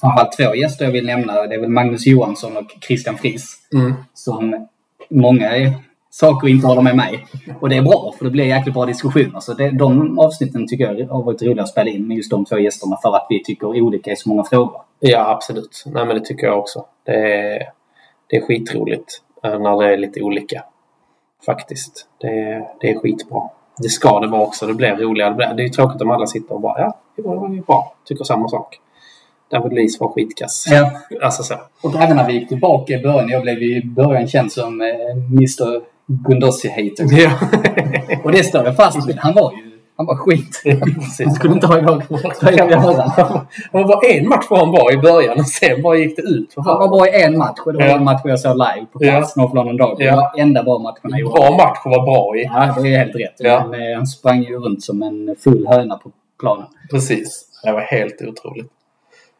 Framförallt två gäster jag vill nämna. Det är väl Magnus Johansson och Christian Friis. Mm. Som många eh, saker inte håller med mig. Och det är bra, för det blir jäkligt bra diskussioner. Så det, de avsnitten tycker jag har varit roliga att spela in med just de två gästerna för att vi tycker olika i så många frågor. Ja, absolut. Nej, men det tycker jag också. Det är, det är skitroligt eh, när det är lite olika. Faktiskt. Det det är skitbra. Det ska det vara också. Det blir roligare. Det, blir, det är tråkigt om alla sitter och bara ja, det var ju bra. Tycker samma sak. David Luiz var skitkass. Ja. Alltså så. Och även när vi gick tillbaka i början. Jag blev i början känd som eh, Mr Gundossi-hater. Ja, Och det står jag fast vid. Han var ju han var skit. ja Han skulle inte ha igång Det var en match var han var i början och sen bara gick det ut. Han var bra i en match och det var Ja. en match jag såg live på plats, North London Derby. Ja. Det var enda bra matchen han gjorde. Bra match att vara bra i. Ja, det är helt rätt. Ja. Men, eh, han sprang ju runt som en full höna på planen. Precis. Det var helt otroligt.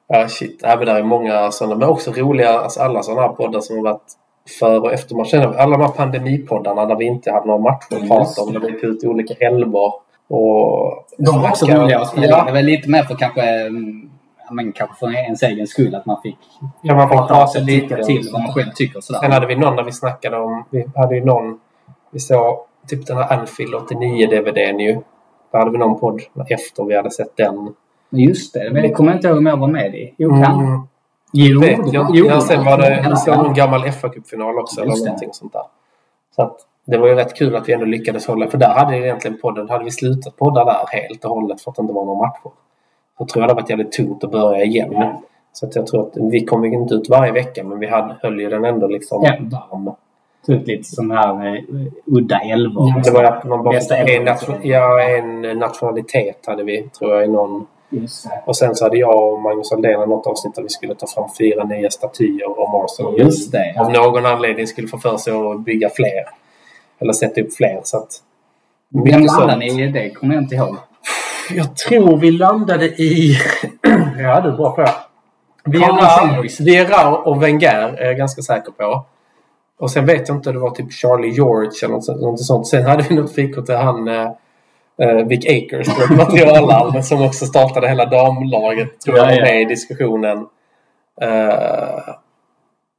Ja, shit. Ja, men det är många sådana, men också roliga, alltså alla sådana här poddar som har varit före och efter matchen. Alla de här pandemipoddarna där vi inte hade några matcher att prata om. Där vi gick ut i olika älvor. Och De var också roliga att spela. Ja, Det var lite mer för kanske, mm, men kanske för ens egen skull att man fick ja, man får prata prata sig lite. till vad man själv tycker. och Sen Sådär. hade vi någon där vi snackade om, vi hade ju någon, vi såg typ den här Anfield 89 DVDn ju. Där hade vi någon podd efter vi hade sett den. Just det, men det kommer jag inte ihåg om jag var med i. Jo, kan. Mm. Jo, vet jag. jo, ja, sen var det ja, så en gammal FA-cupfinal också eller någonting sånt där. Så att det var ju rätt kul att vi ändå lyckades hålla, för där hade egentligen podden, hade vi slutat podda där helt och hållet för att det inte var några matcher. Då tror jag det varit jävligt tungt att börja igen. Så att jag tror att vi kom inte ut varje vecka men vi hade, höll ju den ändå liksom Ja. varm. Ut lite sådana här eh, udda älvor. Det var att man bara en, nation, ja, en nationalitet hade vi tror jag i någon. Och sen så hade jag och Magnus Aldén något avsnitt där vi skulle ta fram fyra nya statyer om Arsenal. Just det. av någon anledning skulle få för sig att bygga fler. Eller sätta upp fler. Så att, Vem landade ni i det? kommer jag inte ihåg. Jag tror vi landade i... ja, du är bra på det. Vieira. Vieira och Wenger är jag ganska säker på. Och sen vet jag inte, det var typ Charlie George eller något, sånt- något sånt. Sen hade vi något fikot till han eh, Vic Akers, vårt materialare, som också startade hela damlaget. Tror jag Ja, var med i diskussionen. Eh,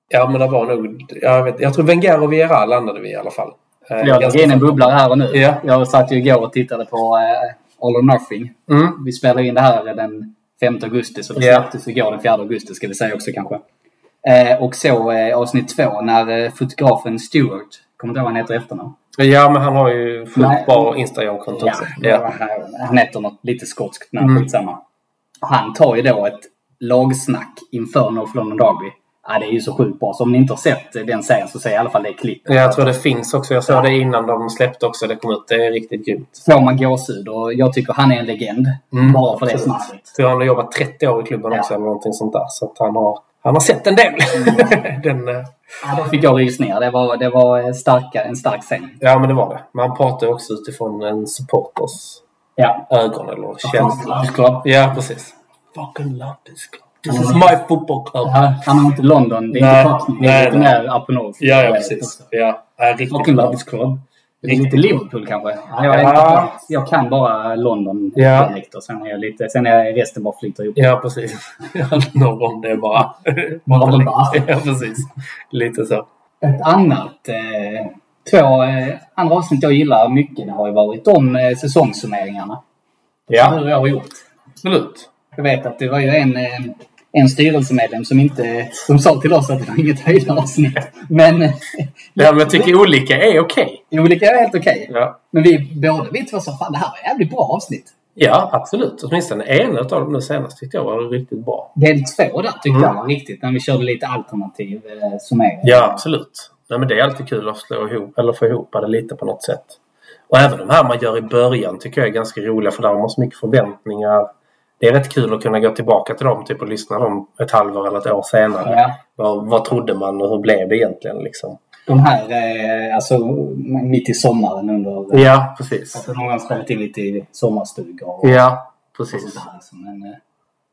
ja, men det var nog... Jag, vet, jag tror Wenger och Vieira landade vi i alla fall. Eh, Jag ganska lägger in en säker. bubblare här och nu. Ja. Jag satt ju igår och tittade på eh, All or Nothing. Mm. Vi spelar in det här den 5 augusti, så det släpptes igår den 4 augusti ska vi säga också kanske. Eh, och så eh, avsnitt två när eh, fotografen Stewart, kommer inte ihåg vad han heter efternamn. Ja, men han har ju bra Instagram-konto Ja. Ja. Han heter något lite skotskt namn, Mm. skitsamma. Han tar ju då ett lagsnack inför North London Derby. Ja, det är ju så sjukt bra. Så om ni inte har sett den serien så se i alla fall det klippet. Jag tror det finns också. Jag såg det innan de släppte också. Det kom ut. Det är riktigt grymt. Får man gåshud och jag tycker han är en legend. Mm, bara för det snacket. Jag tror han har jobbat 30 år i klubben Ja. också eller någonting sånt där. Så att han har, han har sett en del. Den, eh, Ja, då fick jag rysningar. Det var, det var starka, en stark scen. ja, men det var det. Men han pratar också utifrån en supporters Ja. ögon eller känsla. Ja, precis. Fucking love this club. This is my football club. Ja, han har inte London. Det är Nej, inte Cockney. Det nej, är lite mer up north. Ja, ja precis. Ja, riktigt Fucking love this club. Det är lite Liverpool kanske. Ja, jag, inte, jag kan bara London Ja. dialekter. Sen är jag lite, sen är resten bara flyter ihop. Ja, precis. Norr om det är bara... Bara bara. Ja, precis. Lite så. Ett annat, eh, två eh, andra avsnitt jag gillar mycket det har ju varit de eh, säsongssummeringarna. Ja, Hur jag har gjort. absolut. Jag vet att det var ju en, eh, en styrelsemedlem som inte som sa till oss att det var inget höjdavsnitt. Men Ja, men jag tycker olika är okej. olika är helt okej. Ja. Men vi båda vi två sa fan det här var ett jävligt bra avsnitt. ja, absolut. Åtminstone en av dem nu senast tyckte jag var riktigt bra. Del två där tyckte Mm. jag var riktigt. När vi körde lite alternativ eh, som är... Ja, absolut. Nej, men det är alltid kul att slå ihop, eller få ihop det lite på något sätt. Och även de här man gör i början tycker jag är ganska roliga för där har man så mycket förväntningar. Det är rätt kul att kunna gå tillbaka till dem typ, och lyssna dem ett halvår eller ett år senare. Ja. Vad, vad trodde man och hur blev det egentligen? Liksom. De här, eh, alltså mitt i sommaren under... Ja, precis. Att någon gång spelat in lite i sommarstugor och, Ja, och precis. sånt där. alltså. Men, eh,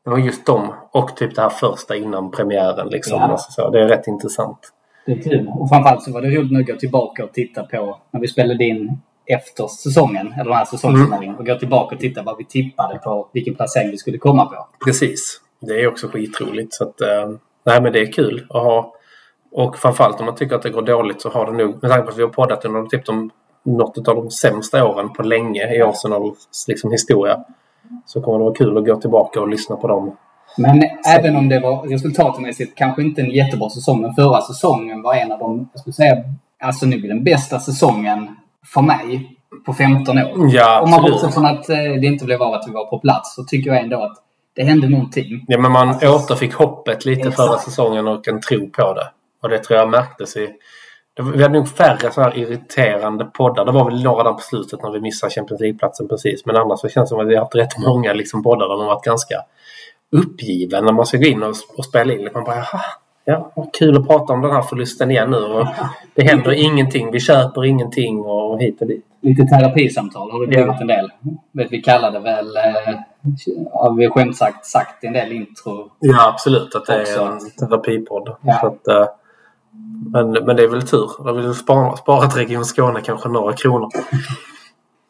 Det var just dem och typ det här första innan premiären. Liksom. Ja. Alltså, så, det är rätt intressant. det är kul. Och framförallt så var det roligt att gå tillbaka och titta på när vi spelade in efter säsongen, eller den här säsongsummeringen, och gå tillbaka och titta vad vi tippade på vilken placering vi skulle komma på. Precis. Det är också skitroligt. Så att, eh, nej, men det är kul att ha. Och framförallt om man tycker att det går dåligt så har det nog, med tanke på att vi har poddat under typ de, något av de sämsta åren på länge i Arsenals liksom, historia. Så kommer det vara kul att gå tillbaka och lyssna på dem. Men även om det var resultatmässigt kanske inte en jättebra säsong, men förra säsongen var en av de, jag skulle säga, alltså nu den bästa säsongen för mig på 15 år. Ja, Om man bortser från att eh, det inte blev av att vi var på plats så tycker jag ändå att det hände någonting. Ja, men man återfick hoppet lite Exakt. förra säsongen och en tro på det. Och det tror jag märktes i... Vi hade nog färre så här irriterande poddar. Det var väl några där på slutet när vi missade Champions League-platsen precis. Men annars så känns det som att vi har haft rätt många liksom poddar där man varit ganska uppgiven när man ska gå in och, och spela in. Man bara jaha, ja, kul att prata om den här förlusten igen nu. Och det händer ingenting. Vi köper ingenting och hit och dit. Lite terapisamtal har det blivit Ja. en del. Vet, vi kallade väl, eh, har vi skämt sagt, sagt en del intro. Ja, absolut. Att det Också. är en terapipodd. Ja. Så att, eh, men, men det är väl tur. Då vill vi spara, spara till Region Skåne kanske några kronor.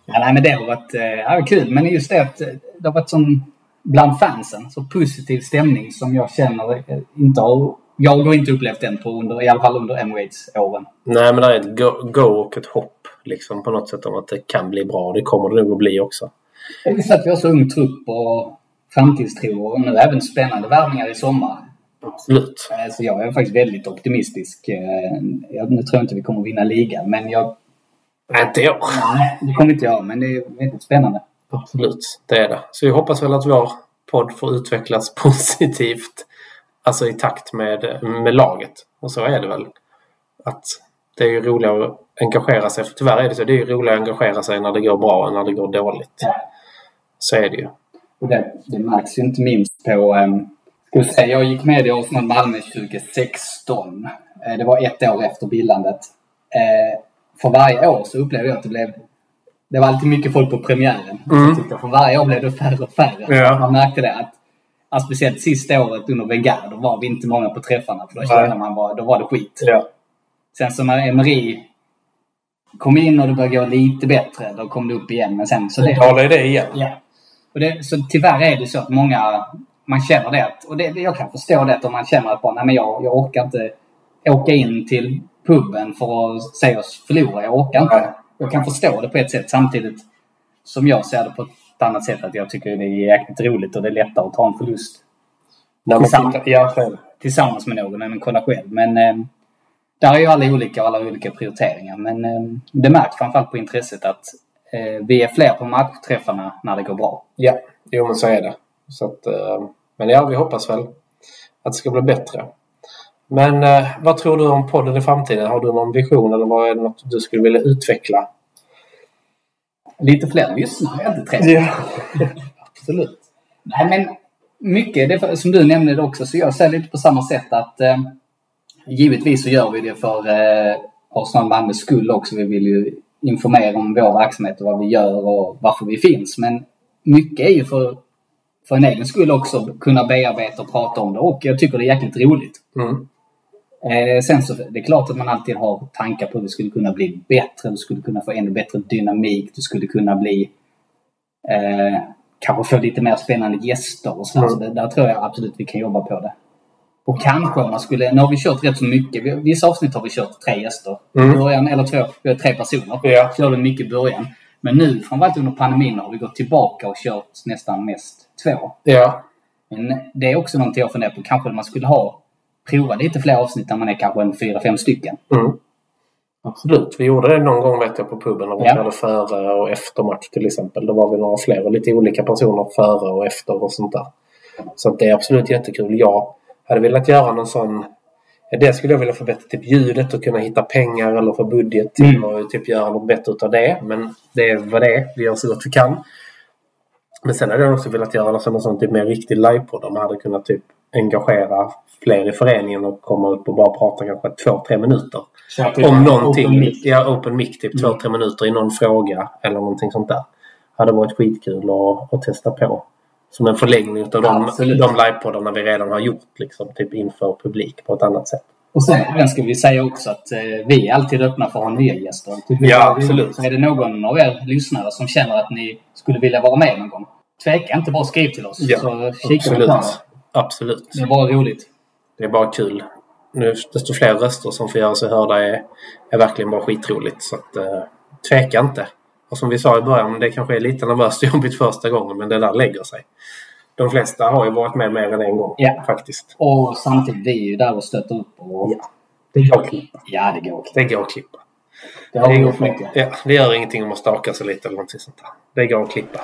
Ja, nej, men det har varit eh, ja, kul. Men just det att det har varit sån, bland fansen, så positiv stämning som jag känner inte har... Jag har inte upplevt den på under, i alla fall under Emirates-åren. Nej, men det är ett go, go och ett hopp liksom på något sätt om att det kan bli bra. Det kommer det nog att bli också. Just att vi har så ung trupp och framtidstro och nu även spännande värvningar i sommar. Absolut. Eh, Så jag är faktiskt väldigt optimistisk. Eh, jag- Nu tror jag inte vi kommer vinna ligan, men jag... Nej, inte jag. Nej, det kommer inte jag, men det är väldigt spännande. Absolut, det är det. Så vi hoppas väl att vår podd får utvecklas positivt. Alltså i takt med, med laget. Och så är det väl. Att det är ju roligare att engagera sig. För tyvärr är det så. Det är ju roligare att engagera sig när det går bra än när det går dåligt. Så är det ju. Och det, det märks ju inte minst på... Um, ska vi säga, jag gick med i Arsenal Malmö 2016. Eh, det var ett år efter bildandet. Eh, för varje år så upplevde jag att det blev... Det var alltid mycket folk på premiären. Mm. Jag för varje år blev det färre och färre. Ja. Man märkte det att ja, speciellt sista året under Wenger, då var vi inte många på träffarna. För då kände man bara, då var det skit. Ja. Sen så när Emery kom in och det började gå lite bättre, då kom det upp igen. Men sen så... Det, Talar det igen. Ja. Och det, så tyvärr är det så att många, man känner det. Att, och det, jag kan förstå det om man känner att bara, nej men jag, jag orkar inte åka in till puben för att se oss förlora. Jag orkar inte. Jag kan förstå det på ett sätt samtidigt som jag ser det på ett annat sätt. Att jag tycker det är jäkligt roligt och det är lättare att ta en förlust När man Tillsammans. ja, själv. tillsammans med någon än att kolla själv. Men eh, där är ju alla olika och alla olika prioriteringar. Men eh, det märks framförallt på intresset att eh, vi är fler på matchträffarna när det går bra. Ja, jo men så är det. Så att, eh, men ja, vi hoppas väl att det ska bli bättre. Men eh, vad tror du om podden i framtiden? Har du någon vision eller vad är det något du skulle vilja utveckla? Lite fler lyssnare är alltid trevligt. Ja, absolut. Nej, men mycket, det som du nämnde det också, så jag ser lite på samma sätt att eh, givetvis så gör vi det för eh, Arsenal Malmös skull också. Vi vill ju informera om vår verksamhet och vad vi gör och varför vi finns. Men mycket är ju för, för en egen skull också kunna bearbeta och prata om det och jag tycker det är jäkligt roligt. Mm. Eh, sen så det är klart att man alltid har tankar på hur det skulle kunna bli bättre. Du skulle kunna få ännu bättre dynamik. Du skulle kunna bli eh, kanske få lite mer spännande gäster och sådär. Mm. Så det, där tror jag absolut vi kan jobba på det. Och kanske om man skulle, nu har vi kört rätt så mycket. Vi- Vissa avsnitt har vi kört tre gäster. Mm. Början, eller två, vi har tre personer. Ja. Körde mycket i början. Men nu, framförallt under pandemin, har vi gått tillbaka och kört nästan mest två. Ja. Men det är också någonting jag funderar på. Kanske man skulle ha prova lite fler avsnitt när man är kanske en fyra, fem stycken. Mm. Absolut. Vi gjorde det någon gång vet jag på puben när vi Ja. före och efter match till exempel. Då var vi några fler och lite olika personer före och efter och sånt där. Så det är absolut jättekul. Jag hade velat göra någon sån det skulle jag vilja förbättra typ ljudet och kunna hitta pengar eller få budget till Mm. och typ göra något bättre utav det. Men det är vad det är. Vi gör så gott vi kan. Men sen hade jag också velat göra någon sån typ mer riktig livepodd där man hade kunnat typ engagera fler i föreningen och komma upp och bara prata kanske två, tre minuter. Om någonting. Open mic. Ja, open mic typ två, tre minuter i någon fråga eller någonting sånt där. Hade varit skitkul att, att testa på. Som en förlängning av de, Absolut. de livepoddarna vi redan har gjort. Liksom, typ inför publik på ett annat sätt. Och sen, ska vi säga också att eh, vi är alltid öppna för att ha nya gäster. Tycker Ja, absolut. Så är det någon av er lyssnare som känner att ni skulle vilja vara med någon gång. Tveka inte, bara skriv till oss. Ja, så kika vi Absolut. på. Absolut. Det är bara roligt. Det är bara kul. Nu, desto fler röster som får göra sig hörda är, är verkligen bara skitroligt. Så att, eh, tveka inte. Och som vi sa i början, det kanske är lite nervöst och jobbigt första gången men det där lägger sig. De flesta har ju varit med mer än en gång Ja. faktiskt. Och samtidigt, vi är ju där och stöttar upp. Och, Ja. Det går att klippa. ja, det går. Det går att klippa. Det Det går. Ja, det gör ingenting om man stakar sig lite eller någonting sånt där. Det går att klippa.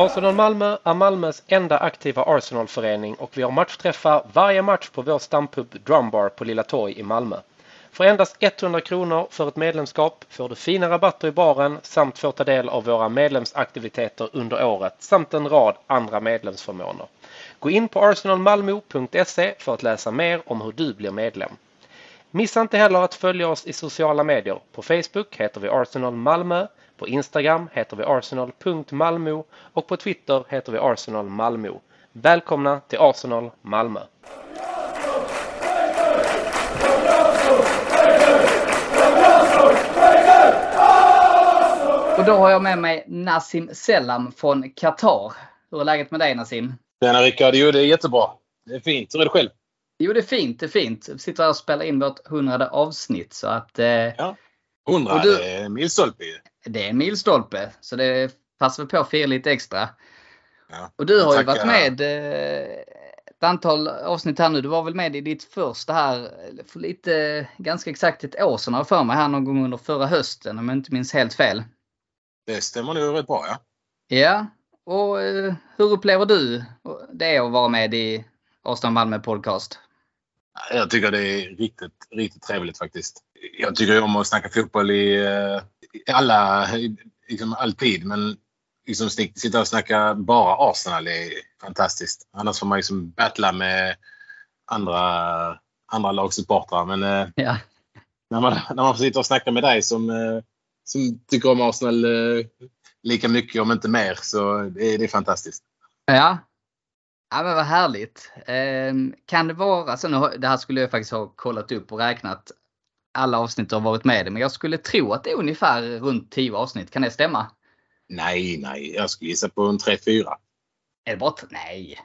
Arsenal Malmö är Malmös enda aktiva Arsenalförening och vi har matchträffar varje match på vår stampub Drumbar på Lilla Torg i Malmö. För endast 100 kronor för ett medlemskap får du fina rabatter i baren samt får ta del av våra medlemsaktiviteter under året samt en rad andra medlemsförmåner. Gå in på arsenalmalmo.se för att läsa mer om hur du blir medlem. Missa inte heller att följa oss i sociala medier. På Facebook heter vi Arsenal Malmö, på Instagram heter vi arsenal.malmo och på Twitter heter vi Arsenal Malmö. Välkomna till Arsenal Malmö! Och då har jag med mig Nassim Selam från Qatar. Hur är läget med dig Nassim? Tjena Rickard! Jo, det är jättebra. Det är fint. Hur är det själv? Jo, det är fint. Det är fint. Vi sitter här och spelar in vårt hundrade avsnitt. Så att, eh, ja. 100 du, det är en milstolpe ju. Det är en milstolpe. Så det passar vi på att fira lite extra. Ja, och du har ju varit med eh, ett antal avsnitt här nu. Du var väl med i ditt första här för lite, ganska exakt ett år sedan har jag för mig här någon gång under förra hösten om jag inte minns helt fel. Det stämmer nog rätt bra ja. Ja, och eh, hur upplever du det att vara med i Avstånd Malmö Podcast? Jag tycker det är riktigt, riktigt trevligt faktiskt. Jag tycker om att snacka fotboll i, eh, i alla, i- liksom alltid. Men liksom sitta och snacka bara Arsenal är fantastiskt. Annars får man liksom battla med andra, andra lagsupportrar. Men eh, Ja, när man, när man får sitta och snacka med dig som, eh, som tycker om Arsenal lika mycket om inte mer så det är, det är fantastiskt. Ja. Ja men vad härligt. Ehm, kan det vara så, nu, det här skulle jag faktiskt ha kollat upp och räknat alla avsnitt du har varit med i, men jag skulle tro att det är ungefär runt 10 avsnitt. Kan det stämma? Nej, nej. Jag skulle gissa på en 3-4. Är det bara Nej.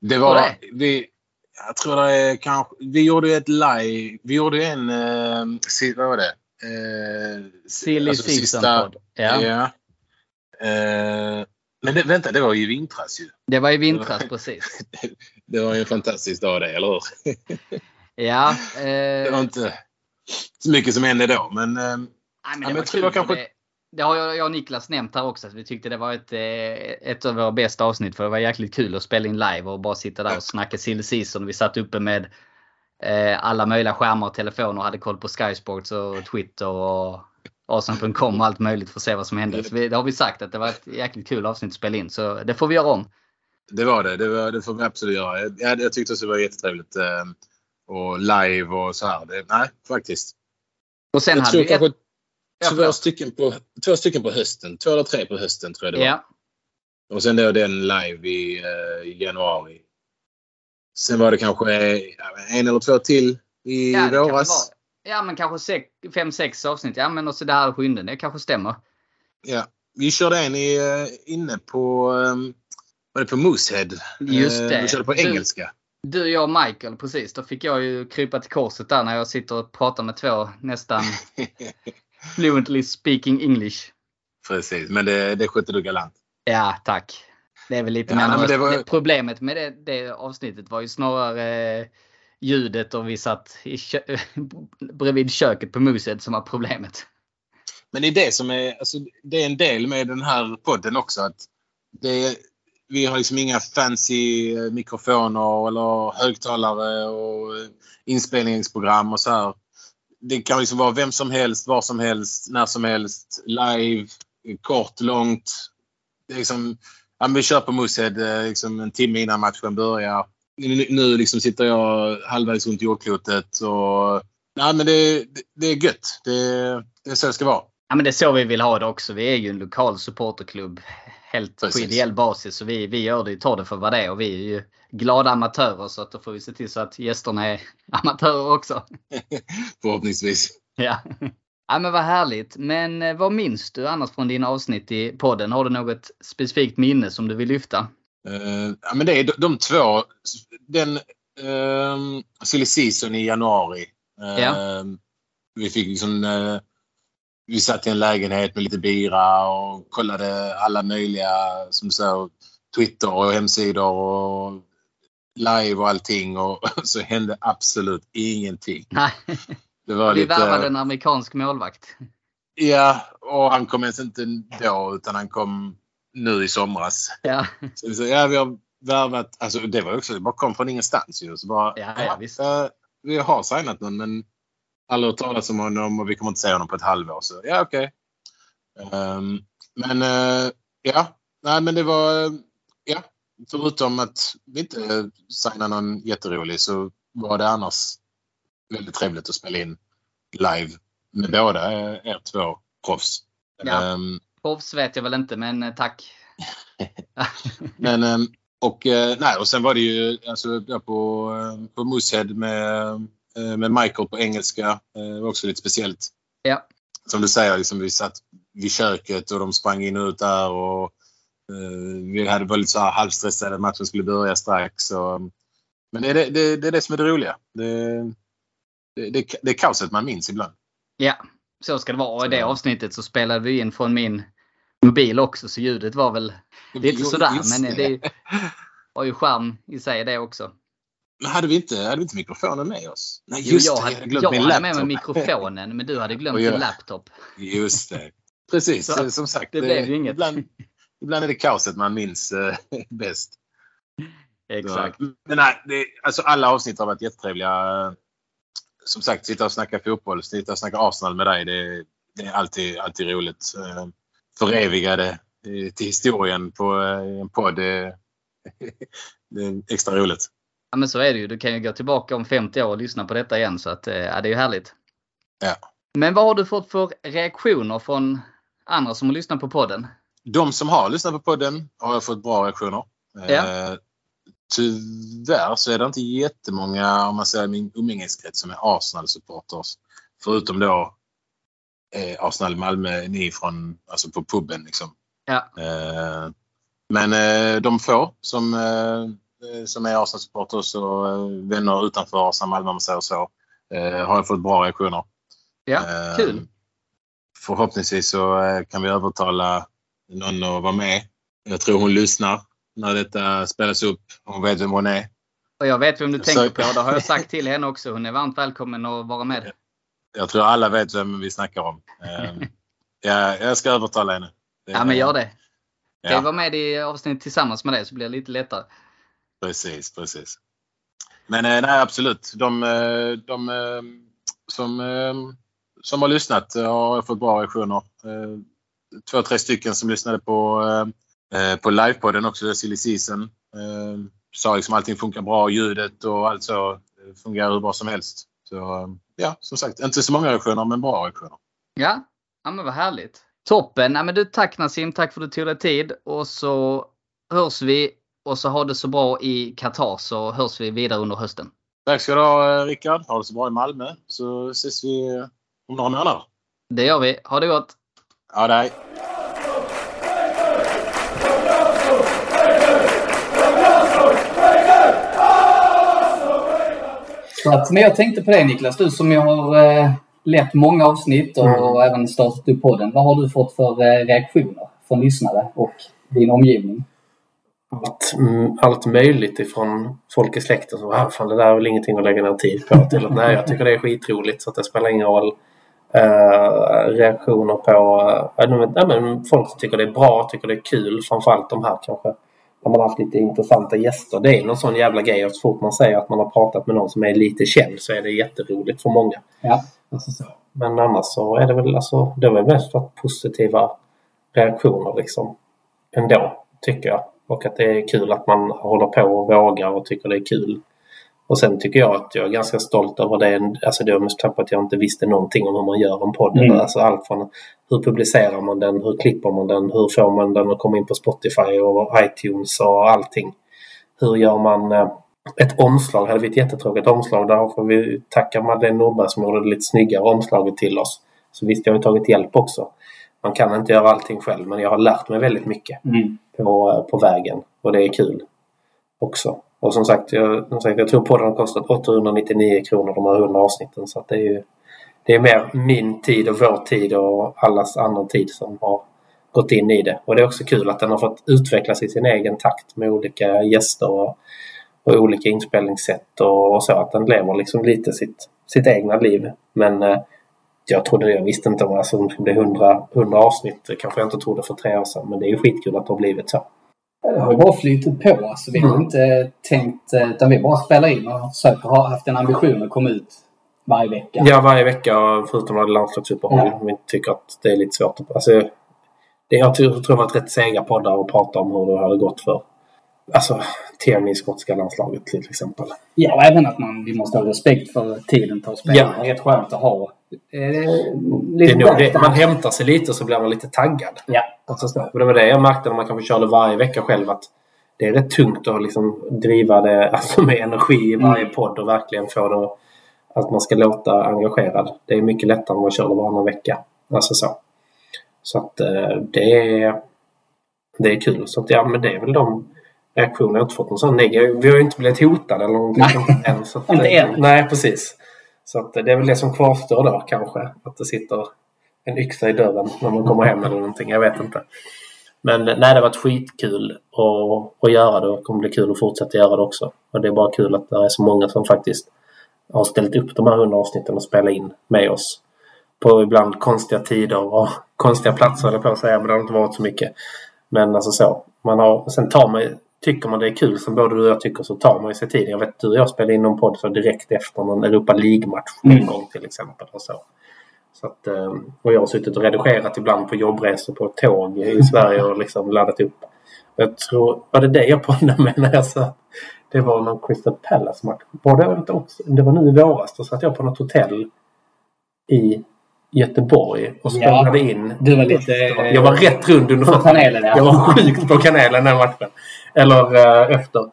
Det Var det? Vi, jag tror det är kanske... Vi gjorde ett live. Vi gjorde en... Eh, vad var det? Eh, Silly alltså Season sista- podd. Ja. Ja. Eh, men det, vänta, det var ju i vintras ju. Det var i vintras precis. Det var ju en fantastisk dag det, eller hur? Ja. Det var Eh, inte så mycket som hände då, men... Eh, nej, men jag tror jag kanske- det, det har jag, jag och Niklas nämnt här också. Att vi tyckte det var ett, eh, ett av våra bästa avsnitt. För det var jäkligt kul att spela in live och bara sitta där och snacka silly season. Vi satt uppe med eh, alla möjliga skärmar och telefoner och hade koll på Sky Sports och Twitter och Arsenal.com och allt möjligt för att se vad som hände. Så vi, det har vi sagt att det var ett jäkligt kul avsnitt att spela in. Så det får vi göra om. Det var det. Det, var, det får vi absolut göra. Jag, jag, jag tyckte också det var jättetrevligt. Och live och så här. Det, nej, faktiskt. Och sen jag hade tror vi kanske ett, Ja, två, stycken på, två stycken på hösten. Två eller tre på hösten tror jag det var. ja, Och sen då den live i, eh, januari. Sen var det kanske eh, en eller två till i ja, våras. Ja men kanske sex, fem, sex avsnitt. Ja men också det här sjunde. Det kanske stämmer. Ja. Vi körde en i, eh, inne på, um, var det på Moosehead. Just Eh, det. Vi körde på Du- engelska. Du, jag och Michael, precis. Då fick jag ju krypa till korset där när jag sitter och pratar med två nästan Fluently speaking English. Precis, men det, det skötte du galant. Ja, tack. Det är väl lite Ja, men var- Problemet med det, det avsnittet var ju snarare eh, ljudet och vi satt i kö- bredvid köket på Moosehead som var problemet. Men det är det som är, alltså, det är en del med den här podden också. Att det är, vi har liksom inga fancy eh, mikrofoner eller högtalare och eh, inspelningsprogram och så här. Det kan liksom vara vem som helst, var som helst, när som helst, live, kort, långt. Det är liksom, ja, vi kör på Moosehead eh, liksom en timme innan matchen börjar. Nu, nu liksom sitter jag halvvägs runt jordklotet och Nej, men det, det, det är gött. Det, det är så det ska vara. Ja, men det är så vi vill ha det också. Vi är ju en lokal supporterklubb. Helt på Precis. ideell basis. Så vi, vi gör det, tar det för vad det är. Och vi är ju glada amatörer så att då får vi se till så att gästerna är amatörer också. Förhoppningsvis. Ja. ja men vad härligt. Men eh, vad minns du annars från dina avsnitt i podden? Har du något specifikt minne som du vill lyfta? Eh, ja, men det är de, de två. Den uh, silly season i januari. Eh, Ja. Vi fick liksom... eh, vi satt i en lägenhet med lite bira och kollade alla möjliga, som säger, Twitter och hemsidor och live och allting och så hände absolut ingenting. Nej, Det var vi lite... värvade en amerikansk målvakt. Ja, och han kom ens inte då utan han kom nu i somras. Ja, Så vi sa, ja, vi har värvat, alltså det var också, det bara kom från ingenstans ju. Så bara, Ja, ja, visst. eh, vi har signat någon men aldrig hört talas om honom och vi kommer inte se honom på ett halvår. Så ja, okej. Ehm, men eh, ja, nej men det var, ja, förutom att vi inte signade någon jätterolig så var det annars väldigt trevligt att spela in live med båda er två proffs. Ja. Ehm, proffs vet jag väl inte men eh, tack. Men, ehm, och, eh, nej, och sen var det ju alltså, på, på Moosehead med, med Michael på engelska. Eh, Det var också lite speciellt. Ja. Som du säger, liksom, vi satt vid köket och de sprang in och ut där. Och, eh, vi hade varit lite så här halvstressade att matchen skulle börja strax. Och, men det är det, det, det är det som är det roliga. Det, är kaoset man minns ibland. Ja, så ska det vara. Och i det avsnittet så spelade vi in från min mobil också så ljudet var väl lite Jo, sådär. Men det har ju charm i sig det också. Men hade vi inte, hade vi inte mikrofonen med oss? Nej, Jo, just jag det. hade, Jag hade glömt jag min hade med mig mikrofonen men du hade glömt jag- din laptop. Just det. Precis, Så, som sagt. det blev ju inget. Ibland, ibland är det kaoset man minns eh, bäst. Exakt. Så, men nej, det, alltså alla avsnitt har varit jättetrevliga. Som sagt, sitta och snacka fotboll, sitta och snacka Arsenal med dig. Det, det är alltid, alltid roligt. Eh, Föreviga det eh, till historien på eh, en podd. Det, det är extra roligt. Ja men så är det ju. Du kan ju gå tillbaka om 50 år och lyssna på detta igen så att eh, ja, det är ju härligt. Ja. Men vad har du fått för reaktioner från andra som har lyssnat på podden? De som har lyssnat på podden har jag fått bra reaktioner. Ja. Eh, tyvärr så är det inte jättemånga, om man säger min umgängeskrets, som är Arsenal-supporters. Förutom då eh, Arsenal Malmö, ni från, alltså på puben liksom. Ja. Eh, men eh, de få som, eh, som är Arsenal-supporters och eh, vänner utanför Arsenal Malmö, man säger så, eh, har jag fått bra reaktioner. Ja, Eh, kul. Förhoppningsvis så eh, kan vi övertala någon att vara med. Jag tror hon lyssnar när detta spelas upp. Hon vet vem hon är. Och jag vet vem du så- tänker på. Det har jag sagt till henne också. Hon är varmt välkommen att vara med. Jag tror alla vet vem vi snackar om. Eh, ja, jag ska övertala henne. Det- Ja men gör det. Kan Ja, vara med i avsnittet tillsammans med dig så blir det lite lättare precis, precis. Men eh, nej, absolut. De, eh, de eh, som, som har lyssnat har fått bra reaktioner. Två, tre stycken som lyssnade på, på livepodden också, Silly Season. Sa liksom allting funkar bra, ljudet och allt så fungerar hur bra som helst. Så ja, som sagt, inte så många reaktioner men bra reaktioner. Ja, ja men vad härligt. Toppen! Ja, men du, tack Nassim, tack för att du tog dig tid. Och så hörs vi och så ha det så bra i Qatar så hörs vi vidare under hösten. Tack ska du ha eh, Rickard. Ha det så bra i Malmö så ses vi eh, om några månader. Det gör vi. Ha det gott! Ja. Så att, men jag tänkte på det Niklas, du som jag har eh, lett många avsnitt och Mm. även startat upp podden. Vad har du fått för eh, reaktioner från lyssnare och din omgivning? Allt, mm, allt möjligt ifrån folk i släkten som ah, fan det där är väl ingenting att lägga ner tid på. Till att nej, jag tycker det är skitroligt så att det spelar ingen roll. Eh, reaktioner på uh, men, ja, men folk som tycker det är bra, tycker det är kul. Framförallt de här kanske när man har haft lite intressanta gäster. Det är någon sån jävla grej att så fort man säger att man har pratat med någon som är lite känd så är det jätteroligt för många. Ja. Alltså så. Men annars så är det väl alltså, det väl mest varit positiva reaktioner liksom. Ändå, tycker jag. Och att det är kul att man håller på och vågar och tycker det är kul. Och sen tycker jag att jag är ganska stolt över det. Alltså det var mest på att jag inte visste någonting om hur man gör en podd. Mm. Alltså allt från hur publicerar man den, hur klipper man den, hur får man den att komma in på Spotify och iTunes och allting. Hur gör man eh, ett omslag? Hade vi ett jättetråkigt omslag där får vi tacka Madeleine Nordberg som gjorde det lite snyggare omslaget till oss. Så visst, jag har tagit hjälp också. Man kan inte göra allting själv men jag har lärt mig väldigt mycket Mm. på, på vägen och det är kul också. Och som sagt, jag, som sagt, jag tror podden har kostat 899 kronor de här 100 avsnitten så det är ju det är mer min tid och vår tid och allas annan tid som har gått in i det. Och det är också kul att den har fått utvecklas i sin egen takt med olika gäster och, och olika inspelningssätt och, och så. Att den lever liksom lite sitt, sitt egna liv. Men eh, jag trodde, jag visste inte om alltså, det skulle bli 100, 100 avsnitt. Det kanske jag inte trodde för tre år sedan. Men det är ju skitkul att det har blivit så. Det har ju bara flyttat på. Alltså, vi har Mm. inte tänkt, eh, utan vi bara spelar in och försöker ha haft en ambition att komma ut varje vecka. Ja, varje vecka förutom när det är landslagsuppehåll. Ja. Vi tycker att det är lite svårt. Alltså, det, jag tror, jag har varit rätt sega poddar att prata om hur det hade gått för alltså, Tierney i skotska landslaget till exempel. Ja, och även att man, vi måste ha respekt för tiden tar att spela. Ja. Det är rätt skönt att ha eh, Det lite är nog det, man hämtar sig lite så blir man lite taggad. Ja. Alltså, så. Och det var det jag märkte när man kanske körde varje vecka själv att det är rätt tungt att liksom driva det alltså med energi i varje Mm. podd och verkligen få det att man ska låta engagerad. Det är mycket lättare om man kör det varannan vecka. Alltså så. Så att eh, det är, det är kul. Så att, ja, men det är väl de reaktioner. Jag har inte fått någon sån negativ. Vi har ju inte blivit hotade eller någonting än. Så att, Inte än. Nej, precis. Så att det är väl det som kvarstår då kanske. Att det sitter en yxa i dörren när man kommer hem eller någonting. Jag vet inte. Men eh, nej, det har varit skitkul att, att göra det och det kommer bli kul att fortsätta göra det också. Och det är bara kul att det är så många som faktiskt har ställt upp de här 100 avsnitten och spelat in med oss. På ibland konstiga tider och konstiga platser eller på att säga, men det har inte varit så mycket. Men alltså så. Man har, sen tar man Tycker man det är kul som både du och jag tycker så tar man ju sig tiden. Jag vet du och jag spelade in någon podd så direkt efter någon Europa League-match en Mm. gång till exempel. Och så. Så att, eh, och jag har suttit och redigerat ibland på jobbresor på tåg i Sverige och liksom laddat upp. Jag tror, var det det jag poddade med när jag sa det var någon Crystal Palace-match. Var det? Det var nu i våras. Då satt jag på något hotell i Göteborg och spelade in. Du var lite... Jag var rätt rund under fötterna. kanelen, ja. Jag var sjukt på kanelen den matchen. Eller eh, efter.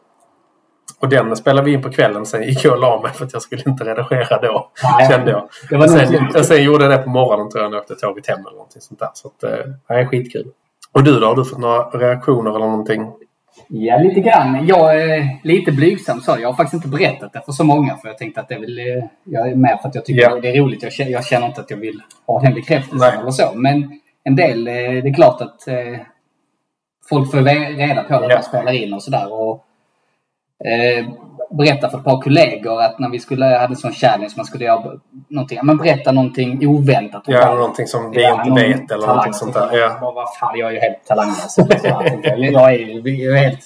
Och den spelade vi in på kvällen. Sen gick jag och la mig för att jag skulle inte redigera då. Nej. Kände jag. Det var sen, och sen gjorde jag det på morgonen tror jag när jag åkte tåget hem eller någonting sånt där. Så att, eh, det är skitkul. Och du då? Har du fått några reaktioner eller någonting? Ja, lite grann. Jag är lite blygsam så. Jag har faktiskt inte berättat det för så många för jag tänkte att det är väl... eh, Jag är med för att jag tycker Ja. det är roligt. Jag känner, jag känner inte att jag vill ha den bekräftelsen Nej. eller så. Men en del, eh, det är klart att eh, folk får reda på att Ja. man spelar in och sådär. Och eh, berätta för ett par kollegor att när vi skulle hade en sån challenge man skulle göra någonting. ja, Men berätta någonting oväntat. Ja, eller någonting som vi inte vet eller någonting sånt där. Ja. Bara, Vad fan, jag är ju helt talanglös. Jag. Är ju helt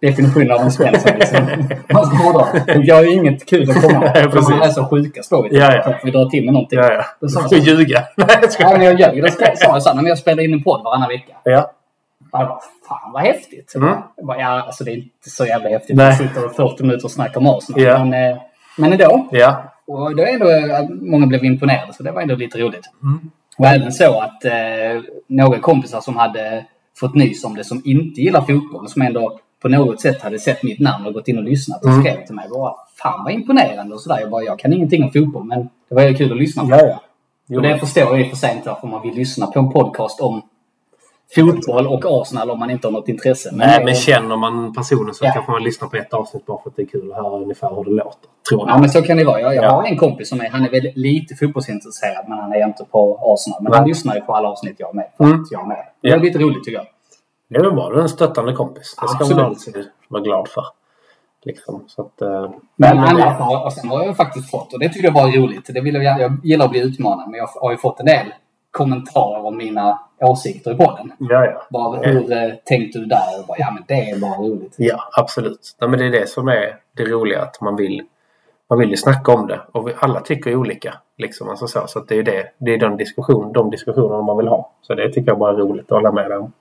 definitionen av en svensk. Liksom. Man ska hårdra. Jag har ju inget kul att komma med. Man är så sjuka slår vi Ja, ja. Vi drar till med någonting. Ja, ja. Då sa jag så. ljuga. Nej, jag Ja, skojar. men jag ljög. Då sa jag så här, jag spelar in en podd varannan vecka. Ja. Bara, fan vad häftigt. Mm. Jag bara, ja, alltså det är inte så jävla häftigt. Nej. Vi sitter 40 minuter och snackar om Arsenal. Ja. Men, eh, men ändå. Ja. Och det är ändå, att många blev imponerade så det var ändå lite roligt. Mm. Och även så att eh, några kompisar som hade fått nys om det som inte gillar fotboll som ändå på något sätt hade sett mitt namn och gått in och lyssnat och Mm. skrev till mig. Bara, Fan vad imponerande och sådär. Jag bara, jag kan ingenting om fotboll men det var ju kul att lyssna på. Ja, ja. Jo. Och det förstår jag i och för sig inte varför man vill lyssna på en podcast om fotboll och Arsenal om man inte har något intresse. Nej, men känner man personen så Ja. kanske man lyssnar på ett avsnitt bara för att det är kul att höra ungefär hur det låter. Tror Ja, jag. men så kan det vara. Jag, jag Ja. har en kompis som är, han är väl lite fotbollsintresserad men han är inte på Arsenal. Men Nej. han lyssnar ju på alla avsnitt jag är med. Mm. jag med. Det Ja. är lite roligt tycker jag. Det är väl bra. Du är en stöttande kompis. Det ska Absolut. man alltid vara glad för. Liksom. Så att, eh, Men men det- har, och sen har jag faktiskt fått, och det tycker jag var roligt, det vill jag, jag gillar att bli utmanad, men jag har ju fått en del kommentarer om mina åsikter i podden. Ja, ja. Bara, hur eh, tänkte du där? Och bara, ja men det är bara roligt. Ja, absolut. Nej, men det är det som är det roliga. Att man vill, man vill ju snacka om det. Och vi, alla tycker olika. Liksom, alltså så så att det är det. Det är den diskussion, de diskussionerna man vill ha. Så det tycker jag bara är roligt att hålla med om.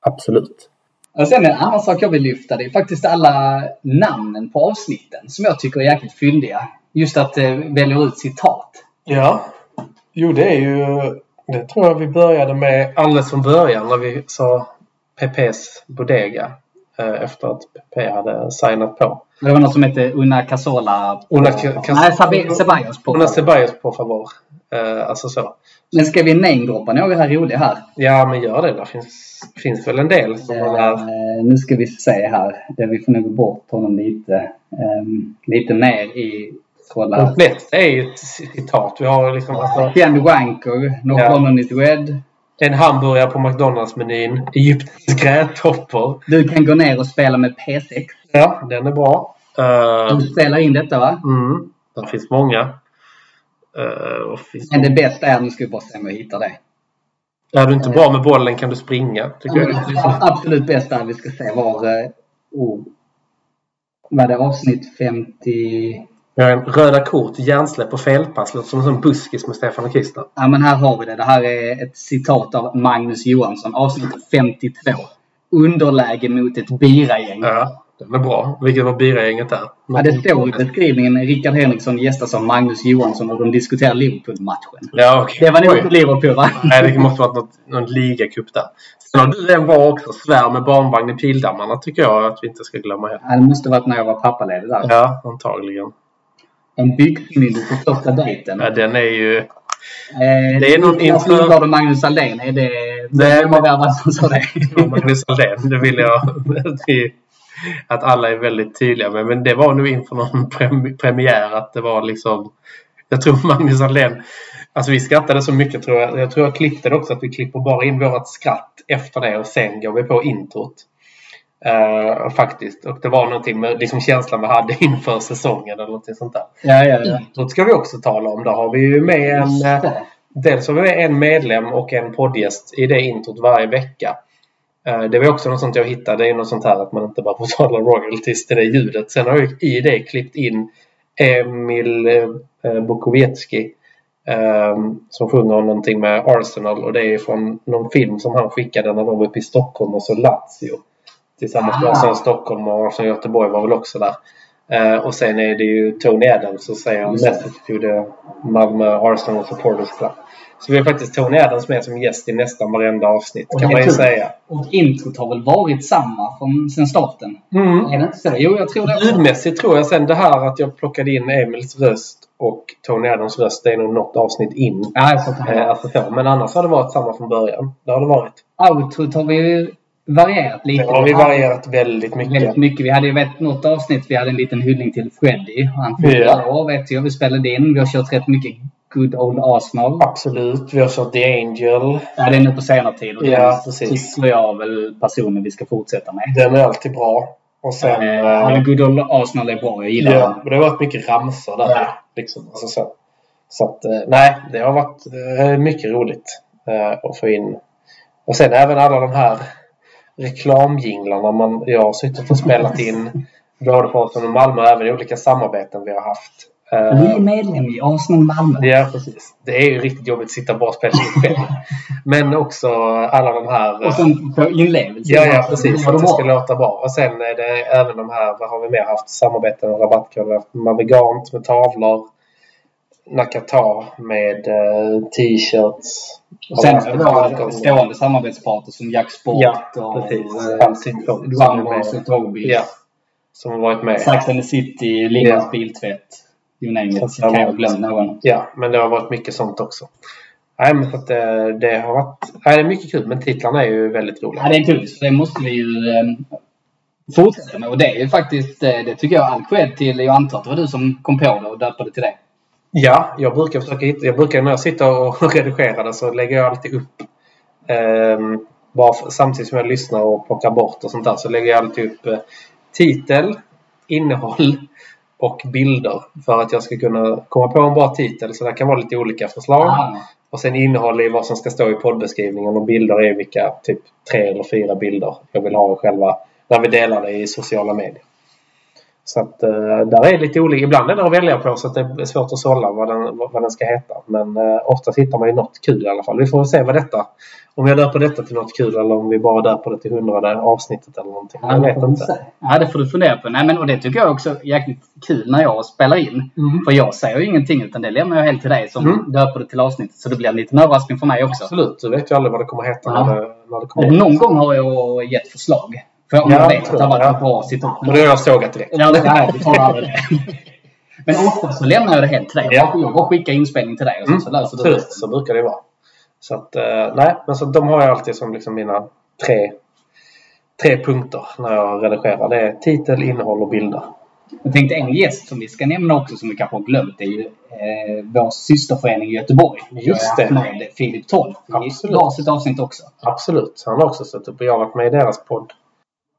Absolut. Och sen en annan sak jag vill lyfta, det är faktiskt alla namnen på avsnitten som jag tycker är jäkligt fyndiga. Just att eh, väljer ut citat. Ja. Jo, det är ju... Det tror jag vi började med alldeles från början när vi sa PPs Bodega. eh, Efter att PP hade signat på. Det var något som hette Una Casola. Una Ca- Cas- Nej, Sabe- Ceballos på. Una Ceballos på favor. Eh, alltså så. Men ska vi namedroppa några här roliga här? Ja, men gör det. Det finns, finns väl en del som man är... Eh, nu ska vi se här. Vi får nog bort honom lite. ehm, lite mer i... Kolla. De flesta är ju ett citat. Vi har liksom alltså, Ken Wanker, No Ja. Is Red. en hamburgare på McDonalds-menyn. Egyptens grädtoppor. Du kan gå ner och spela med P6. Ja, den är bra. Eh, Du spelar in detta va? mm, det finns många. Uh, finns Men det bästa är, nu ska vi bara se om jag hittar det. Är du inte bra med bollen kan du springa. Tycker jag. Ja, Absolut bästa är, vi ska se var... eh, Oh, var det avsnitt 50? Röda kort, hjärnsläpp och felpass. Låter som en sån buskis med Stefan och Christer. Ja men här har vi det. Det här är ett citat av Magnus Johansson. Avsnitt 52. Underläge mot ett biragäng. Ja, den är bra. Vilket var biragänget där? Ja, det står i beskrivningen Rickard Henriksson gästas av Magnus Johansson och de diskuterar Liverpool-matchen. Ja, okej. Det var nog inte Liverpool va? Nej, det måste varit något, någon ligacup där. Sen har du en bra också. Svär med barnvagn i Pildammarna tycker jag att vi inte ska glömma heller. Ja, det måste varit när jag var pappaledig där. Ja, antagligen. En byggfyndig på första dejten. Ja, den är ju... Eh, det är någon inför- och Magnus Aldén. Är det... Vad som sa det. Magnus Aldén, det vill jag att, alla är väldigt tydliga med. Men det var nu inför någon prem, premiär att det var liksom... Jag tror Magnus Aldén... Alltså vi skrattade så mycket tror jag. Jag tror jag klippte det också att vi klipper bara in vårat skratt efter det och sen går vi på introt. Eh, faktiskt. Och det var någonting med liksom känslan vi hade inför säsongen eller någonting sånt där. Ja, ja, ja. Introt ska vi också tala om. Där har vi ju med en... eh, Dels har vi med en medlem och en poddgäst i det introt varje vecka. Eh, Det var också något sånt jag hittade. Det är något sånt här att man inte bara betalar royalties till det ljudet. Sen har jag i det klippt in Emil Bukowiecki eh, som sjunger om någonting med Arsenal och det är från någon film som han skickade när de var uppe i Stockholm och så Lazio. Tillsammans med Ah. Arsenal Stockholm och Arsenal Göteborg var väl också där. Eh, och sen är det ju Tony Adams som säger det. message to the Malmö Arsenal Supporters Club. Så vi har faktiskt Tony Adams med som gäst i nästan varenda avsnitt Och kan det man ju kul. säga. Och introt har väl varit samma från sen starten? Mm. Är det inte så? Jo, jag tror det. Ljudmässigt tror jag sen det här att jag plockade in Emils röst och Tony Adams röst. Det är nog något avsnitt in. Ja, det Eh, alltså så. Men annars har det varit samma från början. Det har det varit. Outrot har vi varierat lite. Det har vi varierat väldigt mycket. Väldigt mycket. Vi hade ju vet, något avsnitt vi hade en liten hyllning till Freddy. Han fyllde Ja. år vet jag. Vi spelade in. Vi har kört rätt mycket Good Old Arsenal. Absolut. Vi har kört The Angel. Ja, det är nu på senare tid. Och Ja, den precis. tycker jag väl personen vi ska fortsätta med. Den är alltid bra. Och sen... Eh, ja, men Good Old Arsenal är bra. Jag gillar Ja, den. men det har varit mycket ramsor där. Ja. Liksom, alltså så. så att, eh, nej, det har varit eh, mycket roligt att få in. Och sen även alla de här reklamjinglarna man, jag har suttit och spelat in. Både för Arsenal Malmö och även i olika samarbeten vi har haft. Eh, Vi är medlem i Arsenal Malmö. Ja, precis. Det är ju riktigt jobbigt att sitta bara och spela in själv. Men också alla de här... eh, Och sen på inlevelse. Ja, ja precis. För att det ska låta bra. Och sen är det även de här, vad har vi mer haft? Samarbeten och har haft Navigant med tavlor. Nakata med eh, t-shirts. Och sen är det våra stående samarbetspartner som Jack Sport Ja, och eh, med. och Toby. Ja. Som har varit med. Sax and the City, Lindans Ja. biltvätt. You name Så it. Kan jag glömma någon. Ja, men det har varit mycket sånt också. Nej, men så att det, det har varit... Nej, det är mycket kul, men titlarna är ju väldigt roliga. Ja, det är kul. Så det måste vi ju eh, fortsätta med. Och det är ju faktiskt, eh, det tycker jag, all cred till. Jag antar att det var du som kom på det och döpte det till det. Ja, jag brukar försöka hitta... Jag brukar när jag sitter och redigerar det så lägger jag alltid upp ehm, bara samtidigt som jag lyssnar och plockar bort och sånt där så lägger jag alltid upp eh, titel, innehåll och bilder för att jag ska kunna komma på en bra titel. Så det kan vara lite olika förslag. Ah, Och sen innehåll i vad som ska stå i poddbeskrivningen och bilder är vilka typ tre eller fyra bilder jag vill ha själva när vi delar det i sociala medier. Så att eh, där är lite olika. Ibland är det att välja på så att det är svårt att sålla vad den, vad den ska heta. Men eh, oftast hittar man ju något kul i alla fall. Vi får väl se vad detta om jag döper detta till något kul eller om vi bara döper det till hundrade avsnittet eller någonting. Jag vet inte. Ja, det får du fundera på. Nej, men, och det tycker jag också är jäkligt kul när jag spelar in. Mm. För jag säger ju ingenting utan det lämnar jag helt till dig som Mm. döper det till avsnittet. Så det blir en liten överraskning för mig också. Absolut. Du vet ju aldrig vad det kommer heta Ja. när, det, när det kommer. någon gång har jag gett förslag. För om Ja, jag vet att det har varit en bra. Och det har jag sågat direkt. Ja, nej, vi tar aldrig det. Men ofta så lämnar jag det helt till dig. Ja. Jag bara skickar inspelning till dig och så, Mm, så löser du resten. så brukar det vara. Så att, eh, nej, men så de har jag alltid som liksom mina tre, tre punkter när jag redigerar. Det är titel, innehåll och bilder. Jag tänkte en gäst som vi ska nämna också som vi kanske har glömt är ju eh, vår systerförening i Göteborg. Just det. med Filip Toll i Absolut. varsitt avsnitt också. Absolut, han har också stött upp och jag har varit med i deras podd